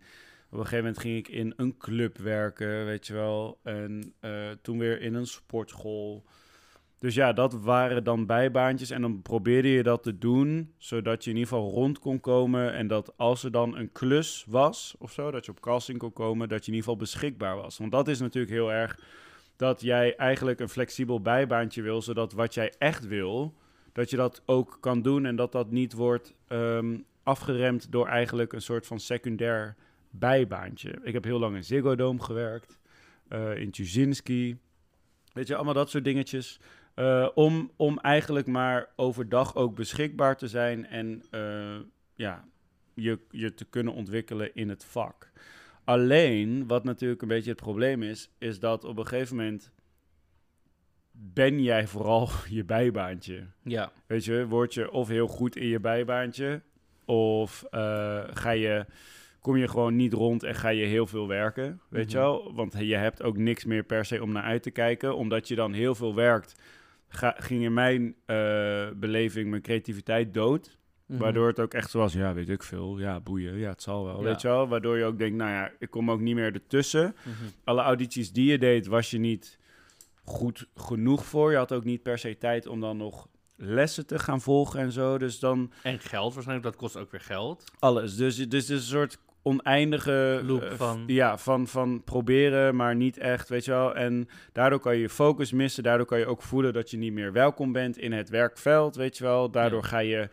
op een gegeven moment ging ik in een club werken, weet je wel. En eh, toen weer in een sportschool. Dus ja, dat waren dan bijbaantjes. En dan probeerde je dat te doen, zodat je in ieder geval rond kon komen. En dat als er dan een klus was of zo, dat je op casting kon komen, dat je in ieder geval beschikbaar was. Want dat is natuurlijk heel erg dat jij eigenlijk een flexibel bijbaantje wil, zodat wat jij echt wil, dat je dat ook kan doen. En dat dat niet wordt ehm, afgeremd door eigenlijk een soort van secundair bijbaantje. Ik heb heel lang in Ziggo Dome gewerkt, eh, in Tuzinski. Weet je, allemaal dat soort dingetjes. Eh, om, om eigenlijk maar overdag ook beschikbaar te zijn en eh, ja, je, je te kunnen ontwikkelen in het vak. Alleen, wat natuurlijk een beetje het probleem is, is dat op een gegeven moment ben jij vooral [LAUGHS] je bijbaantje. Ja. Weet je, word je of heel goed in je bijbaantje, of eh, ga je, kom je gewoon niet rond en ga je heel veel werken, weet je Mhm. wel? Want je hebt ook niks meer per se om naar uit te kijken, omdat je dan heel veel werkt. Ga, ging in mijn eh, beleving mijn creativiteit dood. Mhm. Waardoor het ook echt zo was, ja, weet ik veel. Ja, boeien, ja, het zal wel, Ja. weet je wel. Waardoor je ook denkt, nou ja, ik kom ook niet meer ertussen. Mhm. Alle audities die je deed, was je niet goed genoeg voor. Je had ook niet per se tijd om dan nog lessen te gaan volgen en zo. Dus dan En geld waarschijnlijk, dat kost ook weer geld. alles. Dus, dus het is een soort oneindige Loop eh, van- ja, van, van proberen, maar niet echt, weet je wel. En daardoor kan je je focus missen. Daardoor kan je ook voelen dat je niet meer welkom bent in het werkveld, weet je wel. Daardoor ga je,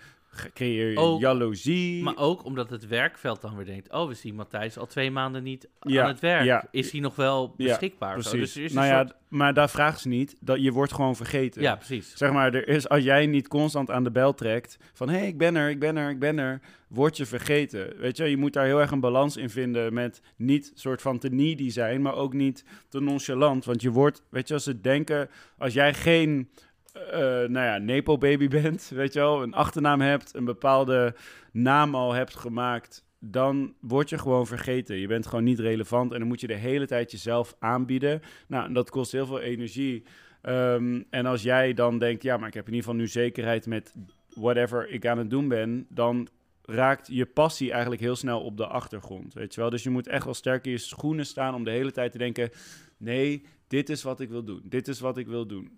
creëer je Ook- jaloezie. Maar ook omdat het werkveld dan weer denkt... oh, we zien Matthijs al twee maanden niet Ja, aan het werk. ja. Is hij nog wel beschikbaar? zo? Dus er is nou ja, maar daar vraagt ze niet. Dat je wordt gewoon vergeten. ja, precies. Zeg maar, er is, als jij niet constant aan de bel trekt van hé, hey, ik ben er, ik ben er, ik ben er, word je vergeten. Weet je, je moet daar heel erg een balans in vinden met niet soort van te needy zijn, maar ook niet te nonchalant. Want je wordt, weet je, als ze denken, als jij geen, eh, nou ja, Nepo-baby bent, [LAUGHS] weet je wel, een achternaam hebt, een bepaalde naam al hebt gemaakt, dan word je gewoon vergeten. Je bent gewoon niet relevant en dan moet je de hele tijd jezelf aanbieden. Nou, dat kost heel veel energie. Ehm, en als jij dan denkt, ja, maar ik heb in ieder geval nu zekerheid met whatever ik aan het doen ben, dan raakt je passie eigenlijk heel snel op de achtergrond, weet je wel. Dus je moet echt wel sterk in je schoenen staan om de hele tijd te denken, nee, dit is wat ik wil doen, dit is wat ik wil doen.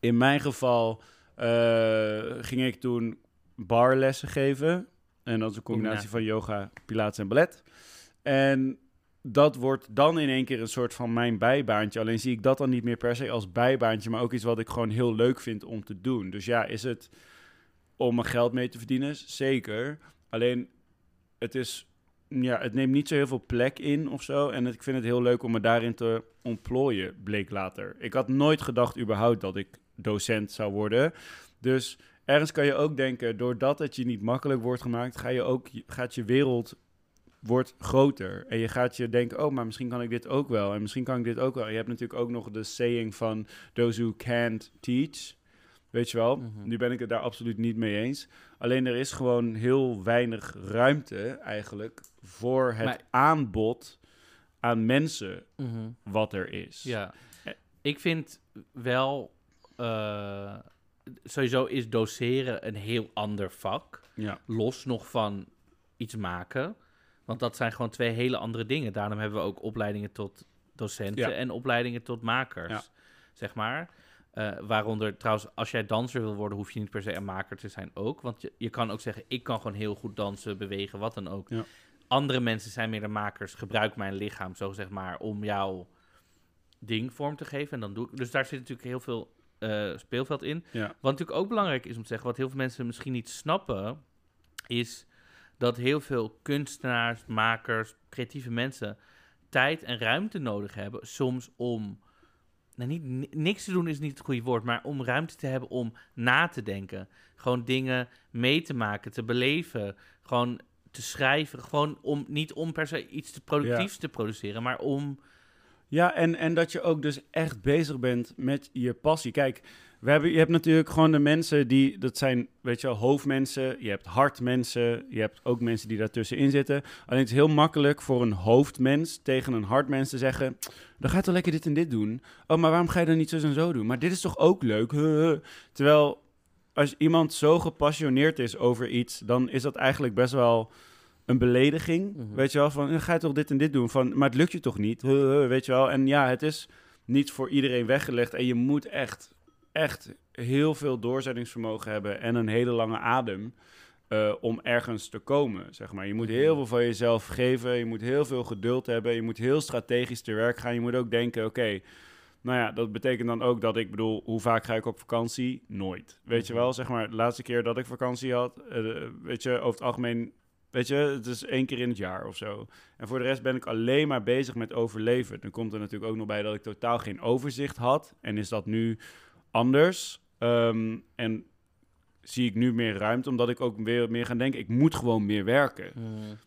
In mijn geval eh, ging ik toen barlessen geven. En dat is een combinatie van yoga, pilates en ballet. En dat wordt dan in één keer een soort van mijn bijbaantje. Alleen zie ik dat dan niet meer per se als bijbaantje, maar ook iets wat ik gewoon heel leuk vind om te doen. Dus ja, is het om mijn geld mee te verdienen? Zeker. Alleen het is ja, het neemt niet zo heel veel plek in of zo. En ik vind het heel leuk om me daarin te ontplooien, bleek later. Ik had nooit gedacht überhaupt dat ik docent zou worden. Dus ergens kan je ook denken, doordat het je niet makkelijk wordt gemaakt, ga je ook, gaat je wereld wordt groter. En je gaat je denken, oh, maar misschien kan ik dit ook wel. En misschien kan ik dit ook wel. Je hebt natuurlijk ook nog de saying van those who can't teach. Weet je wel? Mhm. Nu ben ik het daar absoluut niet mee eens. Alleen er is gewoon heel weinig ruimte eigenlijk voor het Maar- aanbod aan mensen wat er is. Ja. Ik vind wel... eh, sowieso is doseren een heel ander vak. Ja. Los nog van iets maken. Want dat zijn gewoon twee hele andere dingen. Daarom hebben we ook opleidingen tot docenten Ja. en opleidingen tot makers. Ja. Zeg maar. Eh, waaronder trouwens, als jij danser wil worden, hoef je niet per se een maker te zijn ook. Want je, je kan ook zeggen, ik kan gewoon heel goed dansen, bewegen, wat dan ook. Ja. Andere mensen zijn meer de makers. Gebruik mijn lichaam, zo zeg maar, om jouw ding vorm te geven. En dan doe ik. Dus daar zit natuurlijk heel veel eh, speelveld in. Ja. Wat natuurlijk ook belangrijk is om te zeggen, wat heel veel mensen misschien niet snappen, is dat heel veel kunstenaars, makers, creatieve mensen tijd en ruimte nodig hebben, soms om. Nou, niet, ni- niks te doen is niet het goede woord, maar om ruimte te hebben om na te denken. Gewoon dingen mee te maken, te beleven. Gewoon te schrijven. Gewoon om niet om per se iets te productiefs te produceren, maar om. Ja, en, en dat je ook dus echt bezig bent met je passie. Kijk, we hebben, je hebt natuurlijk gewoon de mensen die, dat zijn, weet je wel, hoofdmensen. Je hebt hartmensen. Je hebt ook mensen die daartussenin zitten. Alleen het is heel makkelijk voor een hoofdmens tegen een hartmens te zeggen... Dan ga je toch lekker dit en dit doen? Oh, maar waarom ga je dan niet zo en zo doen? Maar dit is toch ook leuk? Terwijl als iemand zo gepassioneerd is over iets... dan is dat eigenlijk best wel een belediging. Mhm. Weet je wel, van dan ga je toch dit en dit doen? Van, maar het lukt je toch niet? Weet je wel? En ja, het is niet voor iedereen weggelegd. En je moet echt, echt heel veel doorzettingsvermogen hebben... en een hele lange adem... eh, om ergens te komen, zeg maar. Je moet heel veel van jezelf geven. Je moet heel veel geduld hebben. Je moet heel strategisch te werk gaan. Je moet ook denken, oké... nou ja, dat betekent dan ook dat ik bedoel... hoe vaak ga ik op vakantie? Nooit. Weet je wel, zeg maar... de laatste keer dat ik vakantie had... eh, weet je, over het algemeen... Weet je, het is één keer in het jaar of zo. En voor de rest ben ik alleen maar bezig met overleven. Dan komt er natuurlijk ook nog bij dat ik totaal geen overzicht had. En is dat nu anders? Ehm, en zie ik nu meer ruimte, omdat ik ook weer meer gaan denken... ik moet gewoon meer werken.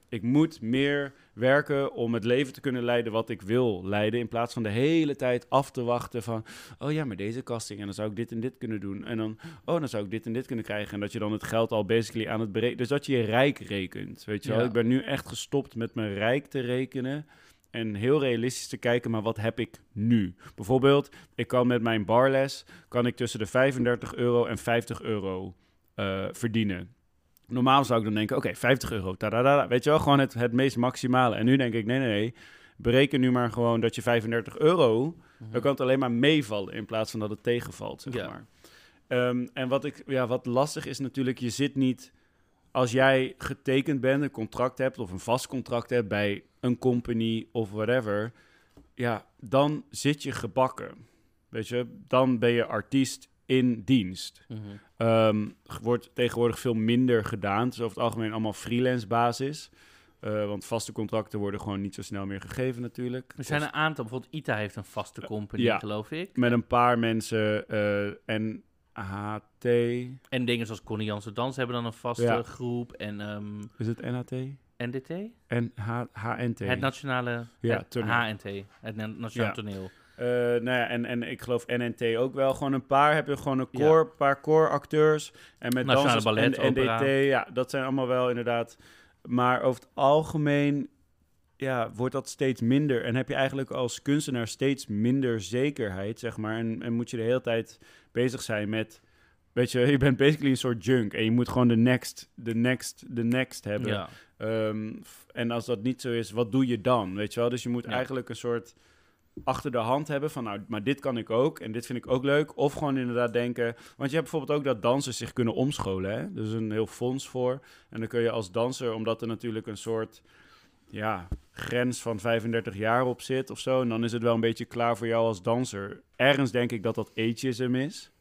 Ik moet meer werken om het leven te kunnen leiden wat ik wil leiden. In plaats van de hele tijd af te wachten van... oh ja, maar deze casting en dan zou ik dit en dit kunnen doen. En dan, oh, dan zou ik dit en dit kunnen krijgen. En dat je dan het geld al basically aan het berekenen... Dus dat je je rijk rekent, weet je wel. Ja. Ik ben nu echt gestopt met mijn rijk te rekenen... En heel realistisch te kijken, maar wat heb ik nu? Bijvoorbeeld, ik kan met mijn barles... kan ik tussen de 35 euro en 50 euro eh, verdienen. Normaal zou ik dan denken, oké, 50 euro, tadadada. weet je wel, gewoon het, het meest maximale. En nu denk ik, nee, nee, nee, bereken nu maar gewoon dat je 35 euro, dan kan het alleen maar meevallen in plaats van dat het tegenvalt, zeg Ja. maar. Ehm, en wat, ik, ja, wat lastig is natuurlijk, je zit niet, als jij getekend bent, een contract hebt of een vast contract hebt bij een company of whatever, ja, dan zit je gebakken. Weet je, dan ben je artiest in dienst. Mhm. Ehm, wordt tegenwoordig veel minder gedaan. Het is over het algemeen allemaal freelance basis. Eh, want vaste contracten worden gewoon niet zo snel meer gegeven natuurlijk. Er zijn Of een aantal, bijvoorbeeld ITA heeft een vaste company, ja. geloof ik. Met een paar mensen eh, en HT. En dingen zoals Connie Jansen Dans hebben dan een vaste Ja. groep. En ehm, Is het NHT? NDT? En H HNT. Het nationale Ja, het. HNT, het na- nationaal toneel. Eh, nou ja, en, en ik geloof NNT ook wel. Gewoon een paar hebben gewoon een Ja. core, paar core acteurs. En met Nationale dansers Ballet, en opera. NDT, ja, dat zijn allemaal wel inderdaad. Maar over het algemeen ja, wordt dat steeds minder. En heb je eigenlijk als kunstenaar steeds minder zekerheid, zeg maar. En, en moet je de hele tijd bezig zijn met... Weet je, [LAUGHS] je bent basically een soort junk. En je moet gewoon de next, de next, de next hebben. Ja. Ehm, en als dat niet zo is, wat doe je dan? Weet je wel? Dus je moet Ja. eigenlijk een soort achter de hand hebben van, nou, maar dit kan ik ook en dit vind ik ook leuk. Of gewoon inderdaad denken, want je hebt bijvoorbeeld ook dat dansers zich kunnen omscholen. Hè? Er is een heel fonds voor. En dan kun je als danser, omdat er natuurlijk een soort ja, grens van 35 jaar op zit of zo, en dan is het wel een beetje klaar voor jou als danser. Ergens denk ik dat dat ageism is.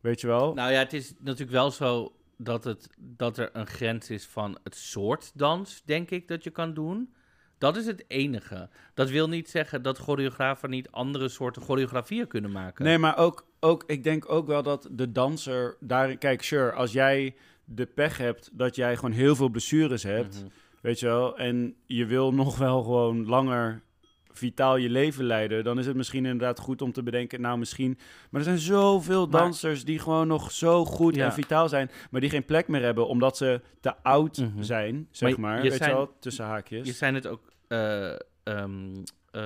Weet je wel? Nou ja, het is natuurlijk wel zo. dat, het, dat er een grens is van het soort dans, denk ik, dat je kan doen. Dat is het enige. Dat wil niet zeggen dat choreografen niet andere soorten choreografieën kunnen maken. Nee, maar ook, ook, ik denk ook wel dat de danser daarin... Kijk, sure, als jij de pech hebt dat jij gewoon heel veel blessures hebt, Mhm. weet je wel, en je wil nog wel gewoon langer vitaal je leven leiden, dan is het misschien inderdaad goed om te bedenken, nou misschien... Maar er zijn zoveel Maar- dansers die gewoon nog zo goed Ja. en vitaal zijn, maar die geen plek meer hebben omdat ze te oud Mhm. zijn, zeg Maar maar, je weet zijn- je wel, tussen haakjes. Je zijn het ook, eh, ehm, eh,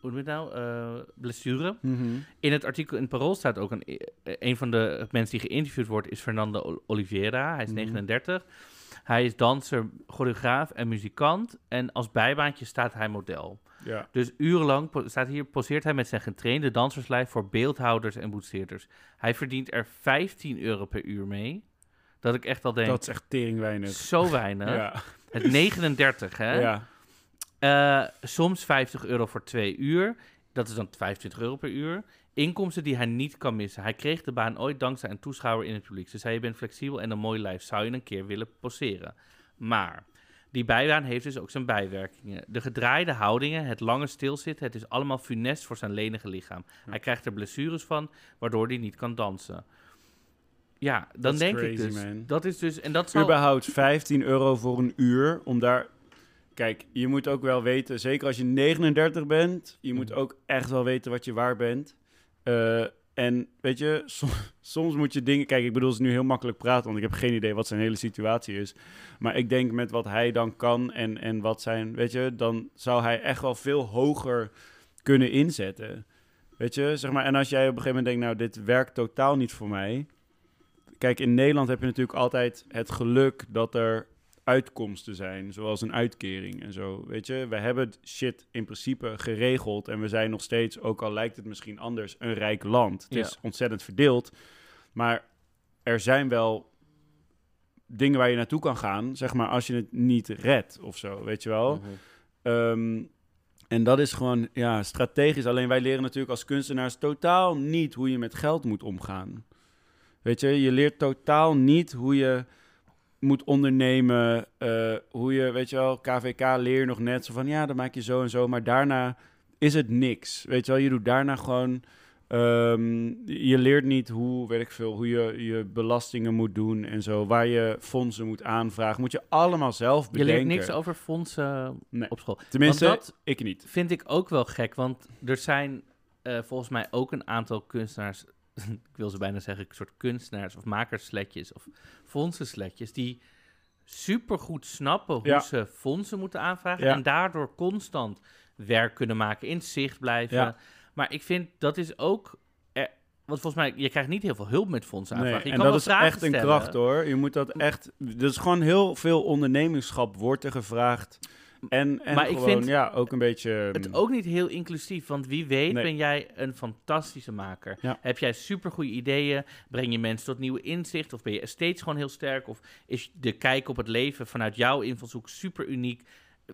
hoe noem je het nou? Eh, blessure. Mhm. In het artikel in het Parool staat ook een, een van de mensen die geïnterviewd wordt, is Fernando Ol- Oliveira. Hij is Mhm. 39. Hij is danser, choreograaf en muzikant. En als bijbaantje staat hij model. Ja. Dus urenlang staat hier, poseert hij met zijn getrainde danserslijf voor beeldhouders en boetseerders. Hij verdient er 15 euro per uur mee. Dat ik echt al denk, Dat is echt tering weinig. zo weinig. Ja. Het 39, hè? ja. Eh, soms 50 euro voor twee uur. Dat is dan 25 euro per uur. Inkomsten die hij niet kan missen. Hij kreeg de baan ooit dankzij een toeschouwer in het publiek. Ze zei, je bent flexibel en een mooi lijf. Zou je een keer willen poseren? Maar die bijbaan heeft dus ook zijn bijwerkingen. De gedraaide houdingen, het lange stilzitten... het is allemaal funest voor zijn lenige lichaam. Hij krijgt er blessures van, waardoor hij niet kan dansen. Ja, dan That's denk ik dus... man. Dat is dus... En dat zal... Überhaupt 15 euro voor een uur om daar... Kijk, je moet ook wel weten, zeker als je 39 bent, je moet Mhm. ook echt wel weten wat je waar bent. Eh, en weet je, [LAUGHS] som- soms moet je dingen... Kijk, ik bedoel, het is nu heel makkelijk praten, want ik heb geen idee wat zijn hele situatie is. Maar ik denk met wat hij dan kan en, en wat zijn... Weet je, dan zou hij echt wel veel hoger kunnen inzetten. Weet je, zeg maar... En als jij op een gegeven moment denkt, nou, dit werkt totaal niet voor mij... Kijk, in Nederland heb je natuurlijk altijd het geluk dat er uitkomsten zijn, zoals een uitkering en zo. Weet je, we hebben het shit in principe geregeld en we zijn nog steeds, ook al lijkt het misschien anders, een rijk land. Het Ja. is ontzettend verdeeld, maar er zijn wel dingen waar je naartoe kan gaan, zeg maar, als je het niet redt of zo, weet je wel. Mhm. Ehm, en dat is gewoon ja, strategisch. Alleen wij leren natuurlijk als kunstenaars totaal niet hoe je met geld moet omgaan. Weet je, je leert totaal niet hoe je moet ondernemen. eh, hoe je, weet je wel, KVK leer je nog net zo van ja, dan maak je zo en zo. Maar daarna is het niks. Weet je wel, je doet daarna gewoon. ehm, je leert niet hoe, weet ik veel, hoe je je belastingen moet doen en zo. Waar je fondsen moet aanvragen. Moet je allemaal zelf Je bedenken. leert niks over fondsen Nee. op school. Tenminste, Want dat- ik niet. vind ik ook wel gek, want er zijn eh, volgens mij ook een aantal kunstenaars, [LAUGHS] ik wil ze bijna zeggen, een soort kunstenaars of makersletjes of fondsensletjes, die supergoed snappen hoe Ja. ze fondsen moeten aanvragen Ja. en daardoor constant werk kunnen maken, in zicht blijven. Ja. Maar ik vind dat is ook, want volgens mij, je krijgt niet heel veel hulp met fondsen Nee, aanvragen. Je en kan dat is echt een kracht hoor. Je moet dat echt. Er is gewoon heel veel ondernemingschap wordt er gevraagd. En, en Maar ik gewoon, vind ja, ook een beetje. Het ook niet heel inclusief, want wie weet Nee. ben jij een fantastische maker. Ja. Heb jij supergoeie ideeën? Breng je mensen tot nieuwe inzicht? Of ben je steeds gewoon heel sterk? Of is de kijk op het leven vanuit jouw invalshoek super uniek?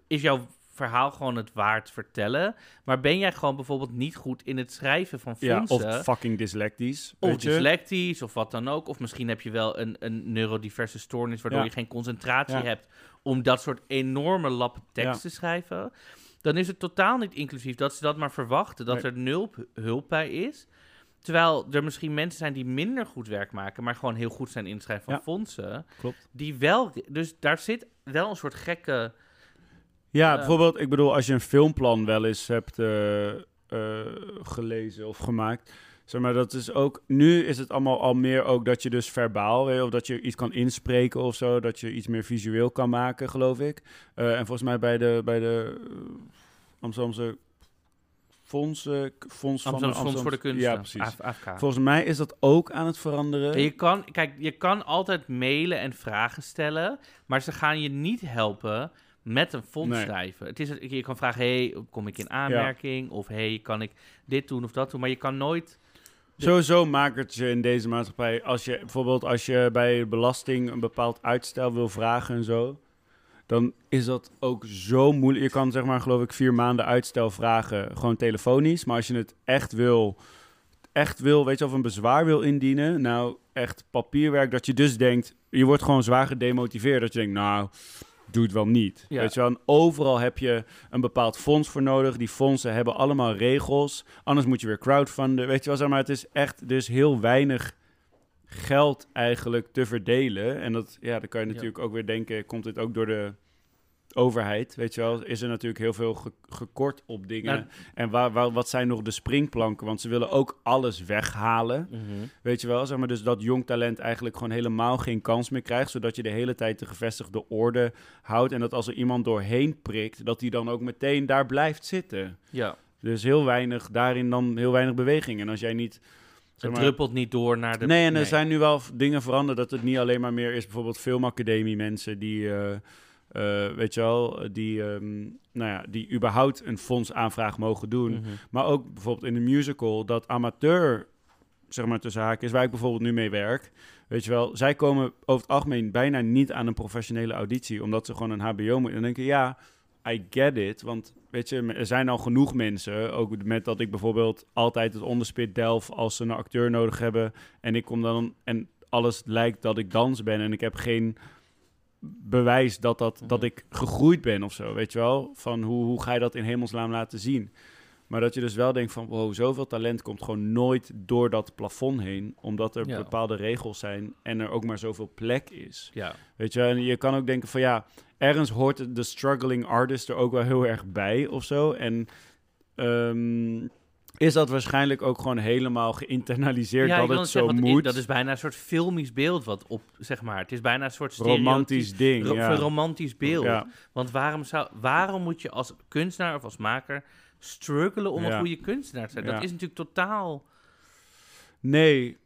Is jouw verhaal gewoon het waard vertellen? Maar ben jij gewoon bijvoorbeeld niet goed in het schrijven van ja, fondsen? of fucking dyslectisch. Of dyslectisch, of wat dan ook. Of misschien heb je wel een, een neurodiverse stoornis... waardoor Ja. je geen concentratie Ja. hebt... om dat soort enorme lappen tekst Ja. te schrijven. Dan is het totaal niet inclusief dat ze dat maar verwachten. Dat Nee. er nul hulp bij is. Terwijl er misschien mensen zijn die minder goed werk maken... maar gewoon heel goed zijn in het schrijven van Ja. fondsen. Klopt. Die wel... Dus daar zit wel een soort gekke... Ja, Eh, bijvoorbeeld, ik bedoel, als je een filmplan wel eens hebt eh, eh, gelezen of gemaakt. Zeg maar, dat is ook. Nu is het allemaal al meer ook dat je dus verbaal, weet of dat je iets kan inspreken of zo. Dat je iets meer visueel kan maken, geloof ik. Eh, en volgens mij bij de, bij de eh, Amsterdamse fondsen. Fonds van Amsterdam Fonds voor de Kunsten. Ja, precies. AFK. Volgens mij is dat ook aan het veranderen. En je kan, kijk, je kan altijd mailen en vragen stellen, maar ze gaan je niet helpen met een fonds Nee. schrijven. Het is, je kan vragen, hey, kom ik in aanmerking? Of hey, kan ik dit doen of dat doen? Maar je kan nooit... Sowieso maakt je in deze maatschappij, als je bijvoorbeeld als je bij belasting een bepaald uitstel wil vragen en zo, dan is dat ook zo moeilijk. Je kan zeg maar geloof ik vier maanden uitstel vragen, gewoon telefonisch. Maar als je het echt wil, echt wil, weet je, of een bezwaar wil indienen, nou, echt papierwerk, dat je dus denkt, je wordt gewoon zwaar gedemotiveerd, dat je denkt, nou, doe het wel niet. Ja. Weet je wel, en overal heb je een bepaald fonds voor nodig. Die fondsen hebben allemaal regels, anders moet je weer crowdfunden, weet je wel, zeg maar, het is echt dus heel weinig geld eigenlijk te verdelen. En dat, ja, dan kan je Ja. natuurlijk ook weer denken, komt dit ook door de overheid, weet je wel, is er natuurlijk heel veel ge- gekort op dingen. Nou, En waar, waar, wat zijn nog de springplanken? Want ze willen ook alles weghalen. mhm. Weet je wel, zeg maar, dus dat jong talent eigenlijk gewoon helemaal geen kans meer krijgt, zodat je de hele tijd de gevestigde orde houdt. En dat als er iemand doorheen prikt, dat die dan ook meteen daar blijft zitten. Ja, Dus heel weinig, daarin dan heel weinig beweging. En als jij niet... het druppelt niet door naar de... Nee, en er zijn nu wel dingen veranderd dat het niet alleen maar meer is bijvoorbeeld filmacademie mensen die, eh, eh, weet je wel, die, ehm, nou ja, die überhaupt een fondsaanvraag mogen doen. Mhm. Maar ook bijvoorbeeld in de musical, dat amateur, zeg maar tussen haakjes, waar ik bijvoorbeeld nu mee werk. Weet je wel, zij komen over het algemeen bijna niet aan een professionele auditie, omdat ze gewoon een HBO moeten. En dan denk ik, ja, I get it. Want weet je, er zijn al genoeg mensen, ook met dat ik bijvoorbeeld altijd het onderspit delf als ze een acteur nodig hebben. En ik kom dan, en alles lijkt dat ik dans ben en ik heb geen bewijs dat, dat, dat Mhm. ik gegroeid ben of zo, weet je wel? Van hoe, hoe ga je dat in hemelsnaam laten zien? Maar dat je dus wel denkt van, wow, zoveel talent komt gewoon nooit door dat plafond heen, omdat er Ja. bepaalde regels zijn en er ook maar zoveel plek is. Ja, Weet je, en je kan ook denken van, ja, ergens hoort de struggling artist er ook wel heel erg bij of zo. En ehm, is dat waarschijnlijk ook gewoon helemaal geïnternaliseerd ja dat het zo zeggen, moet? dat is bijna een soort filmisch beeld wat op, zeg maar. Het is bijna een soort romantisch ding, ro- ja. een romantisch beeld. Ja. Want waarom, zou, waarom moet je als kunstenaar of als maker struggelen om een goede kunstenaar te zijn? Dat is natuurlijk totaal Nee,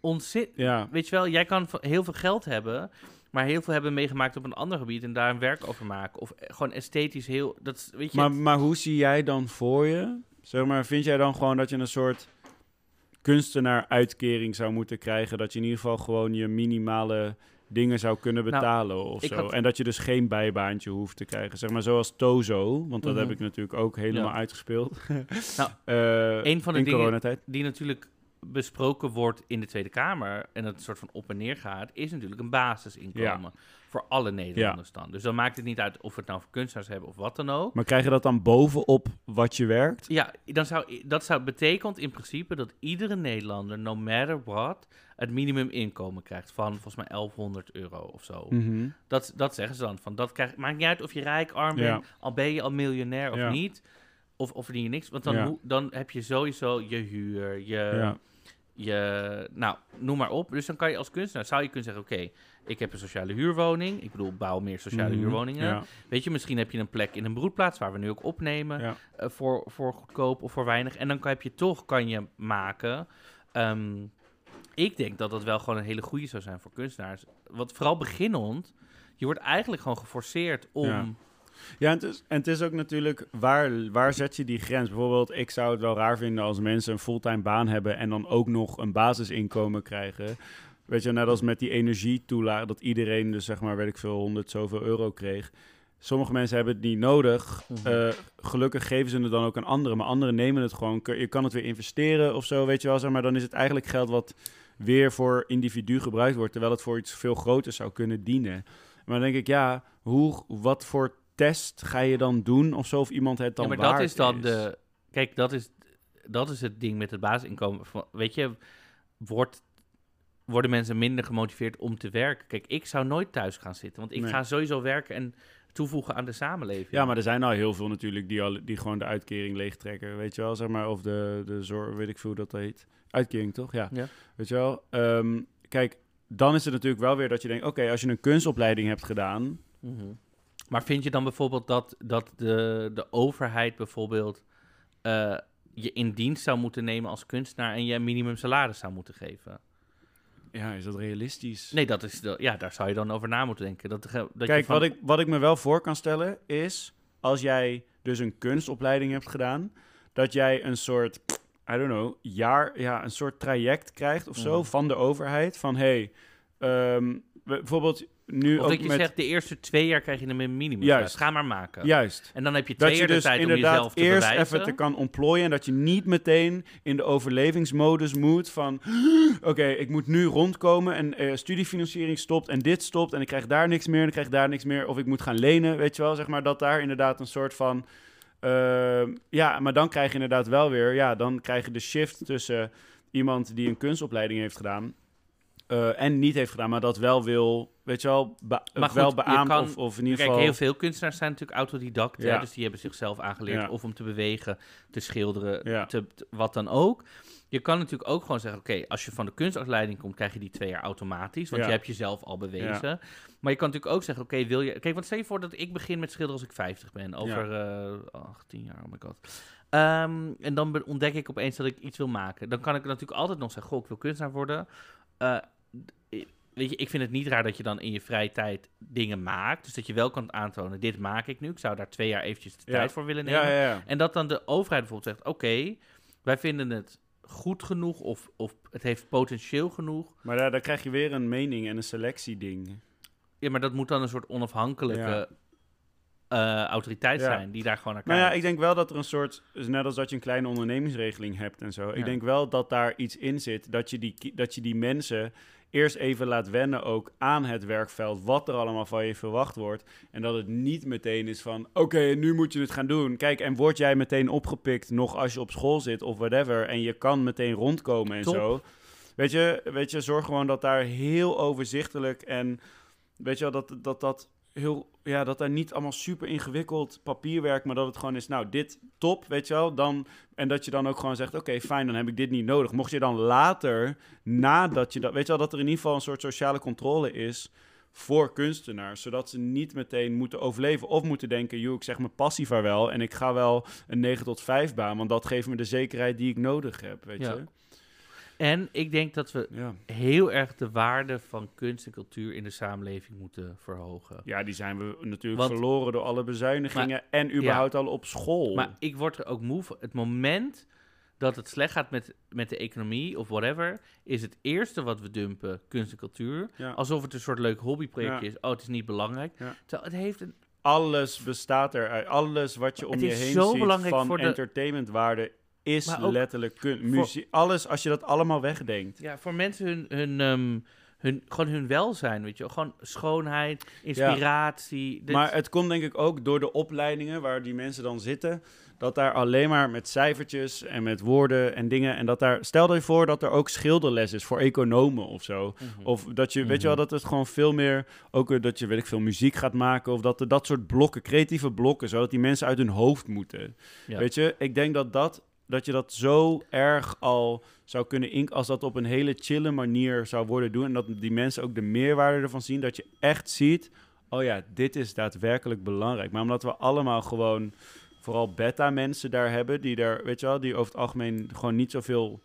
ja. Weet je wel, jij kan heel veel geld hebben, maar heel veel hebben meegemaakt op een ander gebied en daar een werk over maken. Of eh, gewoon esthetisch heel. Dat weet je, Maar, maar hoe zie jij dan voor je? Zeg maar, vind jij dan gewoon dat je een soort kunstenaar-uitkering zou moeten krijgen? Dat je in ieder geval gewoon je minimale dingen zou kunnen Nou, betalen of zo? had- En dat je dus geen bijbaantje hoeft te krijgen. Zeg maar zoals Tozo, want dat Mhm. heb ik natuurlijk ook helemaal Ja. uitgespeeld. [LAUGHS] Nou, Eh, een van de in dingen- coronatijd. die natuurlijk besproken wordt in de Tweede Kamer en het soort van op en neer gaat, is natuurlijk een basisinkomen voor alle Nederlanders dan. Dus dan maakt het niet uit of we het nou voor kunstenaars hebben of wat dan ook. Maar krijg je dat dan bovenop wat je werkt? Ja, dan zou, dat zou betekent in principe dat iedere Nederlander, no matter what, het minimuminkomen krijgt van volgens mij 1100 euro of zo. Mhm. Dat, dat zeggen ze dan. Van, dat krijg, maakt niet uit of je rijk, arm bent, Ja. al ben je al miljonair of Ja. niet. Of, of verdien je niks. Want dan, hoe- dan heb je sowieso je huur, je, je... Nou, noem maar op. Dus dan kan je als kunstenaar, zou je kunnen zeggen... Oké, ik heb een sociale huurwoning. Ik bedoel, bouw meer sociale Mhm. huurwoningen. Ja. Weet je, misschien heb je een plek in een broedplaats... waar we nu ook opnemen Ja. eh, voor, voor goedkoop of voor weinig. En dan kan, heb je toch, kan je maken... Ehm, ik denk dat dat wel gewoon een hele goede zou zijn voor kunstenaars. Want vooral beginnend, je wordt eigenlijk gewoon geforceerd om... Ja. Ja, en het, is, en het is ook natuurlijk, waar, waar zet je die grens? Bijvoorbeeld, ik zou het wel raar vinden als mensen een fulltime baan hebben en dan ook nog een basisinkomen krijgen. Weet je, net als met die energietoelage, dat iedereen dus zeg maar, weet ik veel, 100 zoveel euro kreeg. Sommige mensen hebben het niet nodig. Mhm. Eh, gelukkig geven ze het dan ook aan anderen, maar anderen nemen het gewoon. Je kan het weer investeren of zo, weet je wel. Zeg maar dan is het eigenlijk geld wat weer voor individu gebruikt wordt, terwijl het voor iets veel groters zou kunnen dienen. Maar dan denk ik, ja, hoe, wat voor test ga je dan doen of zo, of iemand het dan ja, maar dat is dan de... Kijk, dat is, dat is het ding met het basisinkomen. Weet je, wordt, worden mensen minder gemotiveerd om te werken? Kijk, ik zou nooit thuis gaan zitten, want ik Nee. ga sowieso werken en toevoegen aan de samenleving. Ja, maar er zijn al heel veel natuurlijk die, al, die gewoon de uitkering leegtrekken, weet je wel, zeg maar, of de, de zorg, weet ik veel hoe dat heet. Uitkering, toch? Ja. Ja. Weet je wel? Ehm, kijk, dan is het natuurlijk wel weer dat je denkt, oké, als je een kunstopleiding hebt gedaan, Mhm. Maar vind je dan bijvoorbeeld dat, dat de, de overheid bijvoorbeeld eh, je in dienst zou moeten nemen als kunstenaar en je een minimum salaris zou moeten geven? Ja, is dat realistisch? Nee, dat is de, ja, daar zou je dan over na moeten denken. Dat, dat Kijk, je van, wat, ik, wat ik me wel voor kan stellen is, als jij dus een kunstopleiding hebt gedaan, dat jij een soort, I don't know, jaar, ja, een soort traject krijgt of zo Mhm. van de overheid. Van, hey, ehm, bijvoorbeeld, nu Of ook dat je met... zegt, de eerste twee jaar krijg je een minimum. Juist. Ga maar maken. Juist. En dan heb je twee Dat je jaar de dus tijd om jezelf te eerst bewijzen. even te kan ontplooien en dat je niet meteen in de overlevingsmodus moet van [GASPS] oké, ik moet nu rondkomen en eh, studiefinanciering stopt en dit stopt en ik krijg daar niks meer en ik krijg daar niks meer of ik moet gaan lenen, weet je wel, zeg maar dat daar inderdaad een soort van ehm, ja, maar dan krijg je inderdaad wel weer, ja, dan krijg je de shift tussen iemand die een kunstopleiding heeft gedaan eh, en niet heeft gedaan, maar dat wel wil, weet je wel, be- goed, wel kan- of, of in ieder Kijk, geval... heel veel kunstenaars zijn natuurlijk autodidact. hè, Ja. dus die hebben zichzelf aangeleerd Ja. of om te bewegen, te schilderen, Ja. te, te- wat dan ook. Je kan natuurlijk ook gewoon zeggen, oké, als je van de kunstopleiding komt, krijg je die twee jaar automatisch. Want je hebt jezelf al bewezen. Maar je kan natuurlijk ook zeggen, oké, wil je... Kijk, want stel je voor dat ik begin met schilderen als ik 50 ben. Over eh 18 jaar, oh my god. Ehm, en dan ontdek ik opeens dat ik iets wil maken. Dan kan ik natuurlijk altijd nog zeggen, goh, ik wil kunstenaar worden. Eh, weet je, ik vind het niet raar dat je dan in je vrije tijd dingen maakt. Dus dat je wel kan aantonen, dit maak ik nu. Ik zou daar twee jaar eventjes de Ja. tijd voor willen nemen. ja. En dat dan de overheid bijvoorbeeld zegt, oké, wij vinden het goed genoeg of, of het heeft potentieel genoeg. Maar daar, daar krijg je weer een mening en een selectieding. Ja, maar dat moet dan een soort onafhankelijke eh, autoriteit Ja. zijn die daar gewoon naar Nou kijkt. ja, ik denk wel dat er een soort, dus net als dat je een kleine ondernemingsregeling hebt en zo. Ja. Ik denk wel dat daar iets in zit, dat je, die, dat je die mensen eerst even laat wennen ook aan het werkveld, wat er allemaal van je verwacht wordt. En dat het niet meteen is van, oké, nu moet je het gaan doen. Kijk, en word jij meteen opgepikt nog als je op school zit of whatever, en je kan meteen rondkomen en Top. zo. Weet je, weet je, zorg gewoon dat daar heel overzichtelijk en weet je wel, dat dat, dat heel, ja, dat daar niet allemaal super ingewikkeld papierwerk, maar dat het gewoon is, nou, dit top, weet je wel, dan, en dat je dan ook gewoon zegt, oké, fijn, dan heb ik dit niet nodig. Mocht je dan later, nadat je dat, weet je wel, dat er in ieder geval een soort sociale controle is voor kunstenaars, zodat ze niet meteen moeten overleven of moeten denken, joh, ik zeg mijn passie vaarwel en ik ga wel een 9 tot 5 baan, want dat geeft me de zekerheid die ik nodig heb, weet Ja. je. En ik denk dat we Ja. heel erg de waarde van kunst en cultuur in de samenleving moeten verhogen. ja, die zijn we natuurlijk Want- verloren door alle bezuinigingen en überhaupt al op school. Maar ik word er ook moe van. Het moment dat het slecht gaat met, met de economie of whatever, is het eerste wat we dumpen kunst en cultuur. Ja. Alsof het een soort leuk hobbyprojectje is. Oh, het is niet belangrijk. Terwijl het heeft een... alles bestaat eruit. Alles wat je om Het je is heen zo ziet belangrijk van entertainmentwaarde is ook letterlijk kun muziek. Alles als je dat allemaal wegdenkt. Ja, voor mensen hun, hun, ehm, hun, gewoon hun welzijn, weet je wel. Gewoon schoonheid, inspiratie. Dit- Maar het komt denk ik ook door de opleidingen waar die mensen dan zitten. Dat daar alleen maar met cijfertjes en met woorden en dingen. En dat daar. Stel je voor dat er ook schilderles is voor economen of zo. Mhm. Of dat je, weet je wel, Mhm. dat het gewoon veel meer, ook eh, dat je, weet ik veel, muziek gaat maken. Of dat er dat soort blokken, creatieve blokken, zodat die mensen uit hun hoofd moeten. Ja. Weet je, ik denk dat dat, dat je dat zo erg al zou kunnen in, als dat op een hele chille manier zou worden doen. En dat die mensen ook de meerwaarde ervan zien. Dat je echt ziet, oh ja, dit is daadwerkelijk belangrijk. Maar omdat we allemaal gewoon, vooral beta-mensen daar hebben, die daar, weet je wel, die over het algemeen gewoon niet zoveel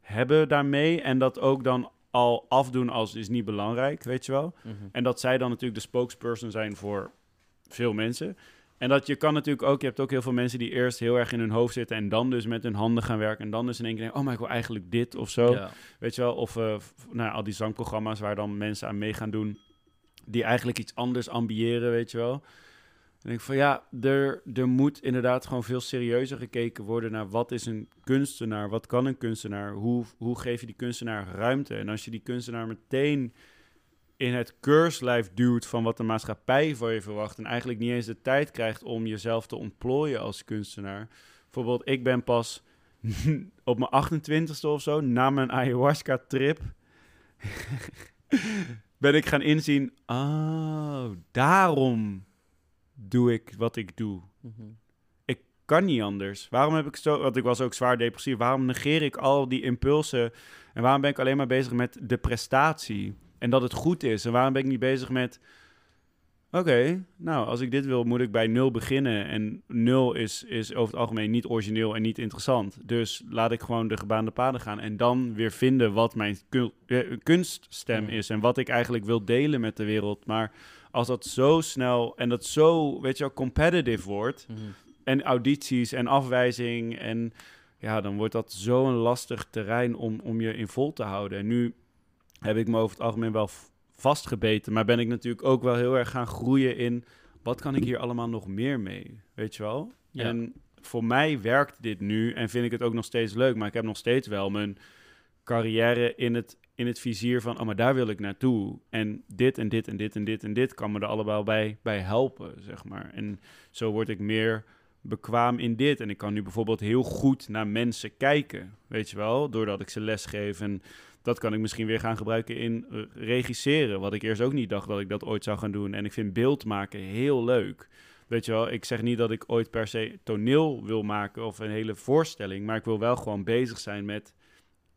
hebben daarmee. En dat ook dan al afdoen als is niet belangrijk, weet je wel. Mhm. En dat zij dan natuurlijk de spokesperson zijn voor veel mensen. En dat je kan natuurlijk ook, je hebt ook heel veel mensen die eerst heel erg in hun hoofd zitten en dan dus met hun handen gaan werken. En dan dus in één keer denken, oh maar ik wil eigenlijk dit of zo. Ja. Weet je wel, of f- nou, al die zangprogramma's waar dan mensen aan mee gaan doen, die eigenlijk iets anders ambiëren, weet je wel. En ik van ja, er, er moet inderdaad gewoon veel serieuzer gekeken worden naar wat is een kunstenaar, wat kan een kunstenaar, hoe, hoe geef je die kunstenaar ruimte. En als je die kunstenaar meteen in het keurslijf duwt van wat de maatschappij van je verwacht en eigenlijk niet eens de tijd krijgt om jezelf te ontplooien als kunstenaar. Bijvoorbeeld, ik ben pas [LAUGHS] op mijn 28ste of zo, na mijn ayahuasca-trip, [LAUGHS] ben ik gaan inzien, oh, daarom doe ik wat ik doe. Mhm. Ik kan niet anders. Waarom heb ik zo, want ik was ook zwaar depressief, waarom negeer ik al die impulsen en waarom ben ik alleen maar bezig met de prestatie en dat het goed is en waarom ben ik niet bezig met, oké, nou, als ik dit wil, moet ik bij nul beginnen en nul is, is over het algemeen niet origineel en niet interessant. Dus laat ik gewoon de gebaande paden gaan en dan weer vinden wat mijn eh, kunststem is en wat ik eigenlijk wil delen met de wereld. Maar als dat zo snel en dat zo, weet je wel, competitive wordt Mhm. en audities en afwijzing en ja, dan wordt dat zo'n lastig terrein om, om je in vol te houden. En nu heb ik me over het algemeen wel vastgebeten. Maar ben ik natuurlijk ook wel heel erg gaan groeien in... wat kan ik hier allemaal nog meer mee? Weet je wel? Ja. En voor mij werkt dit nu en vind ik het ook nog steeds leuk. Maar ik heb nog steeds wel mijn carrière in het, in het vizier van... oh, maar daar wil ik naartoe. En dit en dit en dit en dit en dit kan me er allemaal bij, bij helpen, zeg maar. En zo word ik meer bekwaam in dit. En ik kan nu bijvoorbeeld heel goed naar mensen kijken, weet je wel? Doordat ik ze les geef en... Dat kan ik misschien weer gaan gebruiken in eh, regisseren. Wat ik eerst ook niet dacht dat ik dat ooit zou gaan doen. En ik vind beeld maken heel leuk. Weet je wel, ik zeg niet dat ik ooit per se toneel wil maken of een hele voorstelling. Maar ik wil wel gewoon bezig zijn met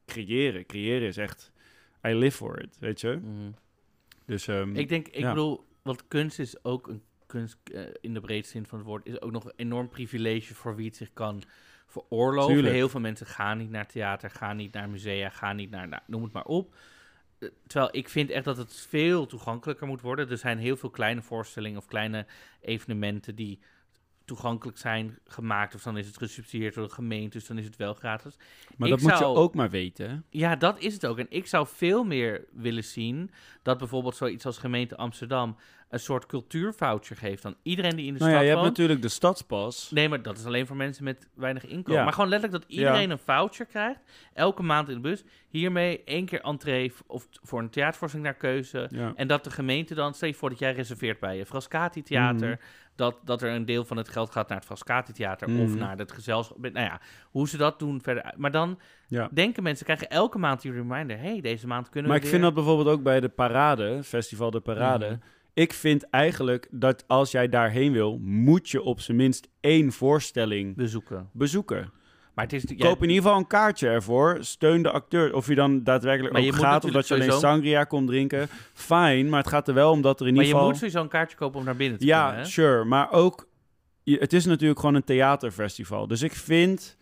creëren. Creëren is echt, I live for it, weet je. Mhm. Dus ehm, Ik denk, ik ja. bedoel, want kunst is ook een kunst eh, in de breedste zin van het woord, is ook nog een enorm privilege voor wie het zich kan veroorloven. Tuurlijk. Heel veel mensen gaan niet naar theater, gaan niet naar musea, gaan niet naar, nou, noem het maar op. Eh, Terwijl ik vind echt dat het veel toegankelijker moet worden. Er zijn heel veel kleine voorstellingen of kleine evenementen die toegankelijk zijn gemaakt. Of dan is het gesubsidieerd door de gemeente, dus dan is het wel gratis. maar ik dat moet je ook maar weten. Ja, dat is het ook. En ik zou veel meer willen zien dat bijvoorbeeld zoiets als gemeente Amsterdam een soort cultuurvoucher geeft aan iedereen die in de Nou ja, stad je hebt natuurlijk de stadspas. Nee, maar dat is alleen voor mensen met weinig inkomen. Ja. Maar gewoon letterlijk dat iedereen een voucher krijgt, elke maand in de bus. Hiermee één keer entree of voor een theatervoorstelling naar keuze. Ja. En dat de gemeente dan, stel je voor dat jij reserveert bij je Frascati Theater, Mhm. dat, dat er een deel van het geld gaat naar het Frascati Theater of Mhm. naar het gezelschap. Nou ja, hoe ze dat doen verder. Maar dan Ja. denken mensen, krijgen elke maand die reminder, hey, deze maand kunnen Maar we ik vind dat bijvoorbeeld ook bij de parade, Festival de Parade. Mhm. Ik vind eigenlijk dat als jij daarheen wil, moet je op zijn minst één voorstelling bezoeken. bezoeken. Maar het is ja, Koop in ieder geval een kaartje ervoor. Steun de acteur. Of je dan daadwerkelijk Maar ook je gaat, of dat je alleen sowieso- sangria komt drinken. Fijn, maar het gaat er wel om dat er in Maar ieder je geval... moet sowieso een kaartje kopen om naar binnen te ja, kunnen. hè? sure. Maar ook... je- het is natuurlijk gewoon een theaterfestival. Dus ik vind...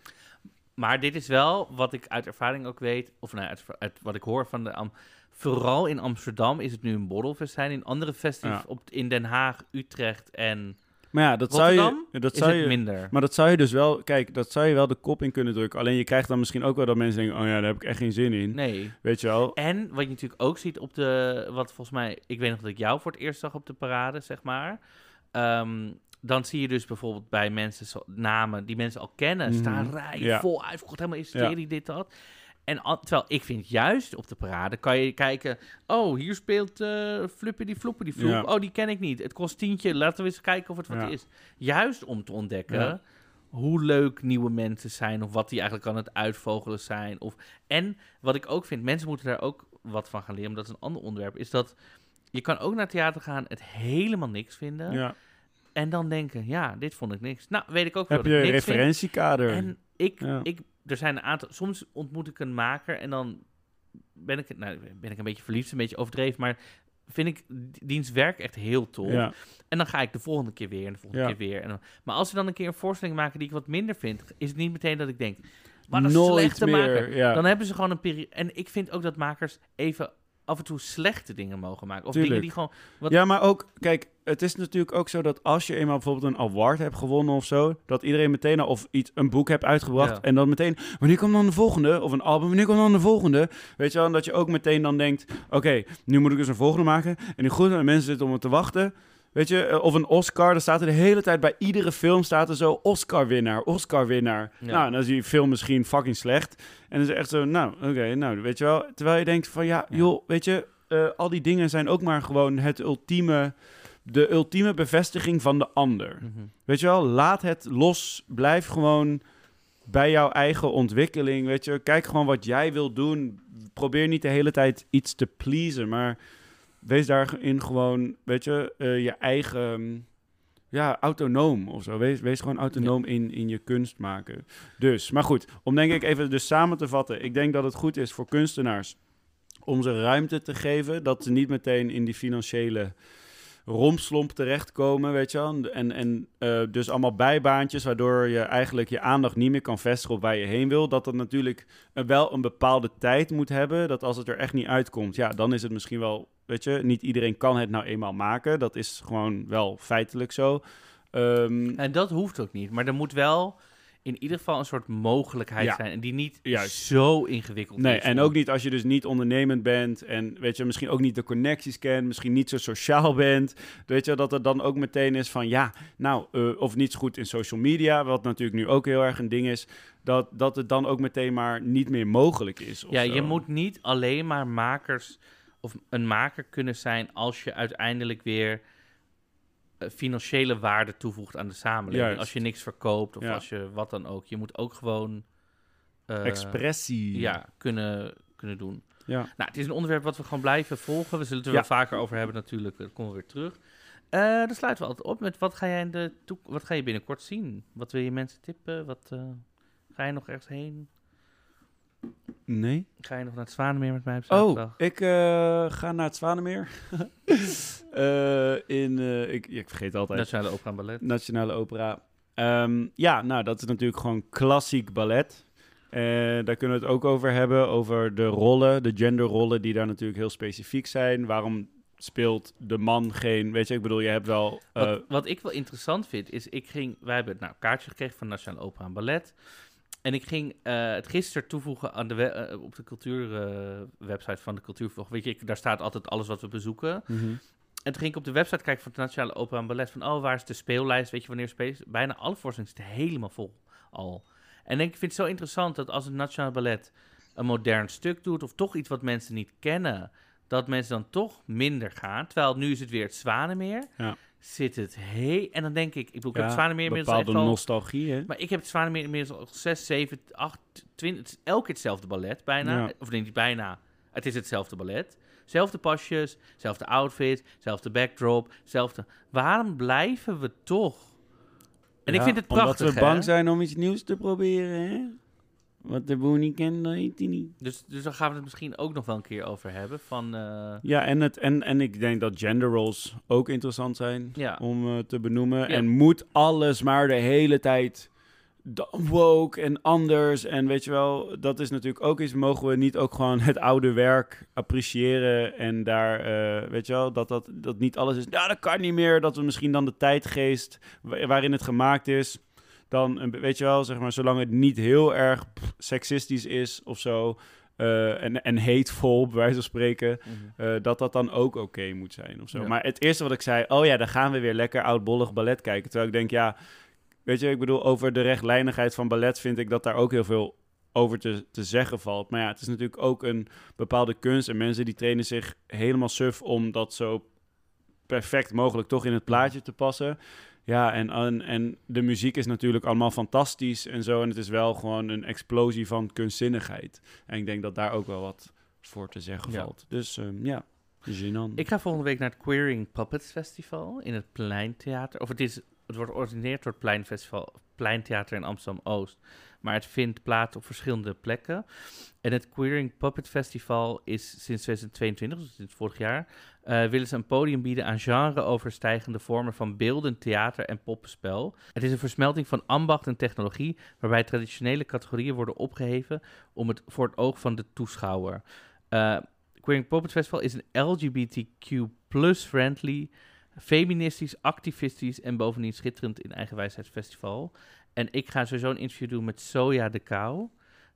Maar dit is wel wat ik uit ervaring ook weet, of nou, uit, uit wat ik hoor van de. Am- vooral in Amsterdam is het nu een borrelfestijn. In andere festivals, Ja. op, in Den Haag, Utrecht en Maar ja, dat zou Rotterdam je... Dat is zou je minder. maar dat zou je dus wel... Kijk, dat zou je wel de kop in kunnen drukken. Alleen je krijgt dan misschien ook wel dat mensen denken... Oh ja, daar heb ik echt geen zin in. Nee. Weet je wel? En wat je natuurlijk ook ziet op de. Wat volgens mij. Ik weet nog dat ik jou voor het eerst zag op de parade, zeg maar. Ehm, dan zie je dus bijvoorbeeld bij mensen namen die mensen al kennen. Mhm. Staan rijen Ja. vol uitverkocht, helemaal hysterie, dit, dat. En terwijl ik vind juist op de parade kan je kijken. Oh, hier speelt Flippy die Floppy die Floep. Ja. Oh, die ken ik niet. Het kost tientje. Laten we eens kijken of het wat Ja. is. Juist om te ontdekken Ja. hoe leuk nieuwe mensen zijn. Of wat die eigenlijk aan het uitvogelen zijn. Of, en wat ik ook vind, mensen moeten daar ook wat van gaan leren. Maar dat is een ander onderwerp. Is dat je kan ook naar theater gaan, het helemaal niks vinden. Ja. En dan denken, ja, dit vond ik niks. Nou, weet ik ook wel Heb je een vind. referentiekader? En ik, Ja. ik, er zijn een aantal, soms ontmoet ik een maker en dan ben ik, nou, ben ik een beetje verliefd, een beetje overdreven, maar vind ik diens werk echt heel tof. ja. En dan ga ik de volgende keer weer en de volgende Ja. keer weer. En dan, maar als we dan een keer een voorstelling maken die ik wat minder vind, is het niet meteen dat ik denk, wat een Nooit slechte meer, maker. ja. Dan hebben ze gewoon een periode. En ik vind ook dat makers even af en toe slechte dingen mogen maken. Of Tuurlijk. dingen die gewoon. Wat, Ja, maar ook, kijk, het is natuurlijk ook zo dat als je eenmaal bijvoorbeeld een award hebt gewonnen of zo, dat iedereen meteen al of iets, een boek hebt uitgebracht Ja. en dan meteen, wanneer komt dan de volgende? Of een album, wanneer komt dan de volgende? Weet je wel, en dat je ook meteen dan denkt, oké, nu moet ik dus een volgende maken en die goed en mensen zitten om het te wachten. Weet je, eh, of een Oscar, dan staat er de hele tijd bij iedere film staat er zo Oscar-winnaar, Oscar-winnaar. Ja. Nou, dan is die film misschien fucking slecht. En dan is het echt zo, nou, oké, nou, weet je wel. Terwijl je denkt van, ja, Ja. joh, weet je, eh, al die dingen zijn ook maar gewoon het ultieme, de ultieme bevestiging van de ander. Mhm. Weet je wel, laat het los. Blijf gewoon bij jouw eigen ontwikkeling. Weet je, kijk gewoon wat jij wil doen. Probeer niet de hele tijd iets te pleasen, maar wees daarin gewoon, weet je, eh, je eigen, mm, ja, autonoom of zo. Wees, wees gewoon autonoom in, in je kunst maken. Dus, maar goed, om denk ik even dus samen te vatten. Ik denk dat het goed is voor kunstenaars om ze ruimte te geven. Dat ze niet meteen in die financiële romslomp terechtkomen, weet je. En, en eh, dus allemaal bijbaantjes, waardoor je eigenlijk je aandacht niet meer kan vestigen op waar je heen wil. Dat dat natuurlijk eh, wel een bepaalde tijd moet hebben. Dat als het er echt niet uitkomt, ja, dan is het misschien wel, weet je, niet iedereen kan het nou eenmaal maken. Dat is gewoon wel feitelijk zo. Ehm, En dat hoeft ook niet. Maar er moet wel. In ieder geval een soort mogelijkheid Ja. zijn. En die niet Juist. zo ingewikkeld Nee, is. en om- ook niet als je dus niet ondernemend bent en weet je, misschien ook niet de connecties kent, misschien niet zo sociaal bent. Weet je, dat het dan ook meteen is van ja, nou, eh, of niet zo goed in social media, wat natuurlijk nu ook heel erg een ding is, dat, dat het dan ook meteen maar niet meer mogelijk is. Ja, zo. je moet niet alleen maar makers of een maker kunnen zijn als je uiteindelijk weer financiële waarde toevoegt aan de samenleving. Juist. Als je niks verkoopt of Ja. als je wat dan ook. Je moet ook gewoon eh, Expressie. ja, kunnen, kunnen doen. Ja. Nou, het is een onderwerp wat we gewoon blijven volgen. We zullen het er Ja. wel vaker over hebben natuurlijk. Dan komen we weer terug. Eh dan sluiten we altijd op met wat ga jij in de wat ga je binnenkort zien? Wat wil je mensen tippen? Wat eh, ga je nog ergens heen? Nee. Ga je nog naar het Zwanemeer met mij op Oh, zaterdag? ik eh, ga naar het Zwanemeer. [LAUGHS] Eh, in, eh, ik, ik vergeet altijd. Nationale Opera en Ballet. Nationale Opera. Ehm, ja, nou, dat is natuurlijk gewoon klassiek ballet. En daar kunnen we het ook over hebben, over de rollen, de genderrollen die daar natuurlijk heel specifiek zijn. Waarom speelt de man geen, weet je, ik bedoel, je hebt wel... eh, Wat, wat ik wel interessant vind, is ik ging... Wij hebben nou, een kaartje gekregen van Nationale Opera en Ballet. En ik ging eh, het gisteren toevoegen aan de we- eh, op de cultuurwebsite van de Cultuurvlog. Weet je, ik, daar staat altijd alles wat we bezoeken. mhm. En toen ging ik op de website kijken van de Nationale Opera en Ballet. Van, oh, waar is de speellijst? Weet je wanneer speelt? Bijna alle voorstellingen zitten helemaal vol al. En ik vind het zo interessant dat als het Nationale Ballet een modern stuk doet... of toch iets wat mensen niet kennen... dat mensen dan toch minder gaan. Terwijl nu is het weer het Zwanemeer. Ja. Zit het he... En dan denk ik... Ik bedoel, ik heb het Ja, Zwanemeer inmiddels bepaalde al... nostalgie, hè? Maar ik heb het Zwanemeer inmiddels al 6, 7, 8, 20... Het is elke keer hetzelfde ballet, bijna. Ja. Of nee, niet bijna. Het is hetzelfde ballet. Zelfde pasjes, zelfde outfit, zelfde backdrop, zelfde... Waarom blijven we toch? En ik Ja, vind het prachtig, Omdat we hè? bang zijn om iets nieuws te proberen, hè? Wat de boer niet kent, dat heet hij niet. Dus, dus daar gaan we het misschien ook nog wel een keer over hebben. Van, eh, Ja, en, het, en, en ik denk dat gender roles ook interessant zijn ja. om eh, te benoemen. Ja. En moet alles maar de hele tijd woke en anders. En weet je wel, dat is natuurlijk ook iets. Mogen we niet ook gewoon het oude werk appreciëren en daar, eh, weet je wel, dat, dat, dat niet alles is. Ja, dat kan niet meer. Dat we misschien dan de tijdgeest wa- waarin het gemaakt is. Dan, weet je wel, zeg maar, zolang het niet heel erg pff, seksistisch is of zo. eh, en, en hateful, bij wijze van spreken. Mhm. Eh, dat dat dan ook oké moet zijn of zo. Ja. Maar het eerste wat ik zei, oh ja, dan gaan we weer lekker oudbollig ballet kijken. Terwijl ik denk, ja, weet je, ik bedoel, over de rechtlijnigheid van ballet vind ik dat daar ook heel veel over te, te zeggen valt. Maar ja, het is natuurlijk ook een bepaalde kunst en mensen die trainen zich helemaal suf om dat zo perfect mogelijk toch in het plaatje te passen. Ja, en, en, en de muziek is natuurlijk allemaal fantastisch en zo. En het is wel gewoon een explosie van kunstzinnigheid. En ik denk dat daar ook wel wat voor te zeggen Ja. valt. Dus ehm, ja, gênant. Ik ga volgende week naar het Queering Puppets Festival in het Pleintheater. Of het, is, het wordt georganiseerd door het Pleinfestival, Pleintheater in Amsterdam-Oost. Maar het vindt plaats op verschillende plekken. En het Queering Puppet Festival is sinds 2022, dus sinds vorig jaar, eh, willen ze een podium bieden aan genre-overstijgende vormen van beeldend theater en poppenspel. Het is een versmelting van ambacht en technologie, waarbij traditionele categorieën worden opgeheven om het, voor het oog van de toeschouwer. Eh Queering Puppet Festival is een LGBTQ friendly, feministisch, activistisch en bovendien schitterend in eigenwijsheidsfestival. En ik ga sowieso een interview doen met Soja de Kou.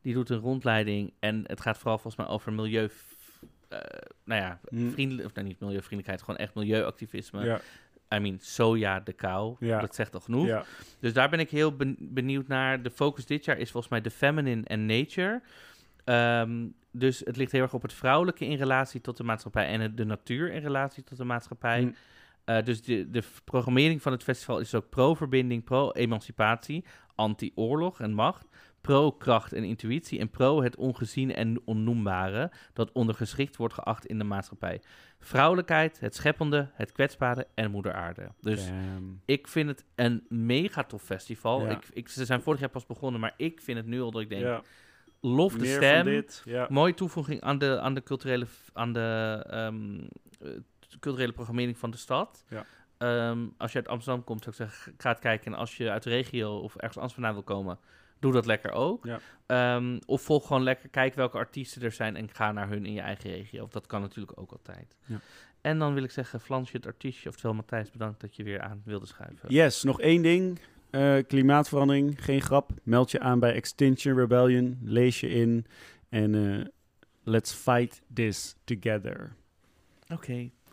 Die doet een rondleiding en het gaat vooral volgens mij over milieu... eh, nou ja, Hm. vriendelijk, of nou niet milieuvriendelijkheid, gewoon echt milieuactivisme. ja, I mean, Soja de Kou, Ja. dat zegt al genoeg. ja. Dus daar ben ik heel ben- benieuwd naar. De focus dit jaar is volgens mij de feminine en nature. Ehm, dus het ligt heel erg op het vrouwelijke in relatie tot de maatschappij en de natuur in relatie tot de maatschappij. Hm. Eh, dus de, programmering van het festival is ook pro-verbinding, pro-emancipatie, anti-oorlog en macht, pro-kracht en intuïtie en pro het ongeziene en onnoembare dat ondergeschikt wordt geacht in de maatschappij. Vrouwelijkheid, het scheppende, het kwetsbare en moeder aarde. Dus Damn. ik vind het een mega tof festival. Ja. Ik, ik, ze zijn vorig jaar pas begonnen, maar ik vind het nu al dat ik denk, ja. lof de Meer stem. Ja. Mooie toevoeging aan de, aan de, culturele, aan de eh, culturele programmering van de stad. Ja. Ehm, als je uit Amsterdam komt, zou ik zeggen, ga het kijken. En als je uit de regio of ergens anders vandaan wil komen, doe dat lekker ook. Ja. Ehm, of volg gewoon lekker, kijk welke artiesten er zijn en ga naar hun in je eigen regio. Of dat kan natuurlijk ook altijd. Ja. En dan wil ik zeggen, Flansje het artiestje, oftewel Matthijs, bedankt dat je weer aan wilde schuiven. Yes, nog één ding. eh, klimaatverandering, geen grap. Meld je aan bij Extinction Rebellion. Lees je in. En eh, let's fight this together. Oké,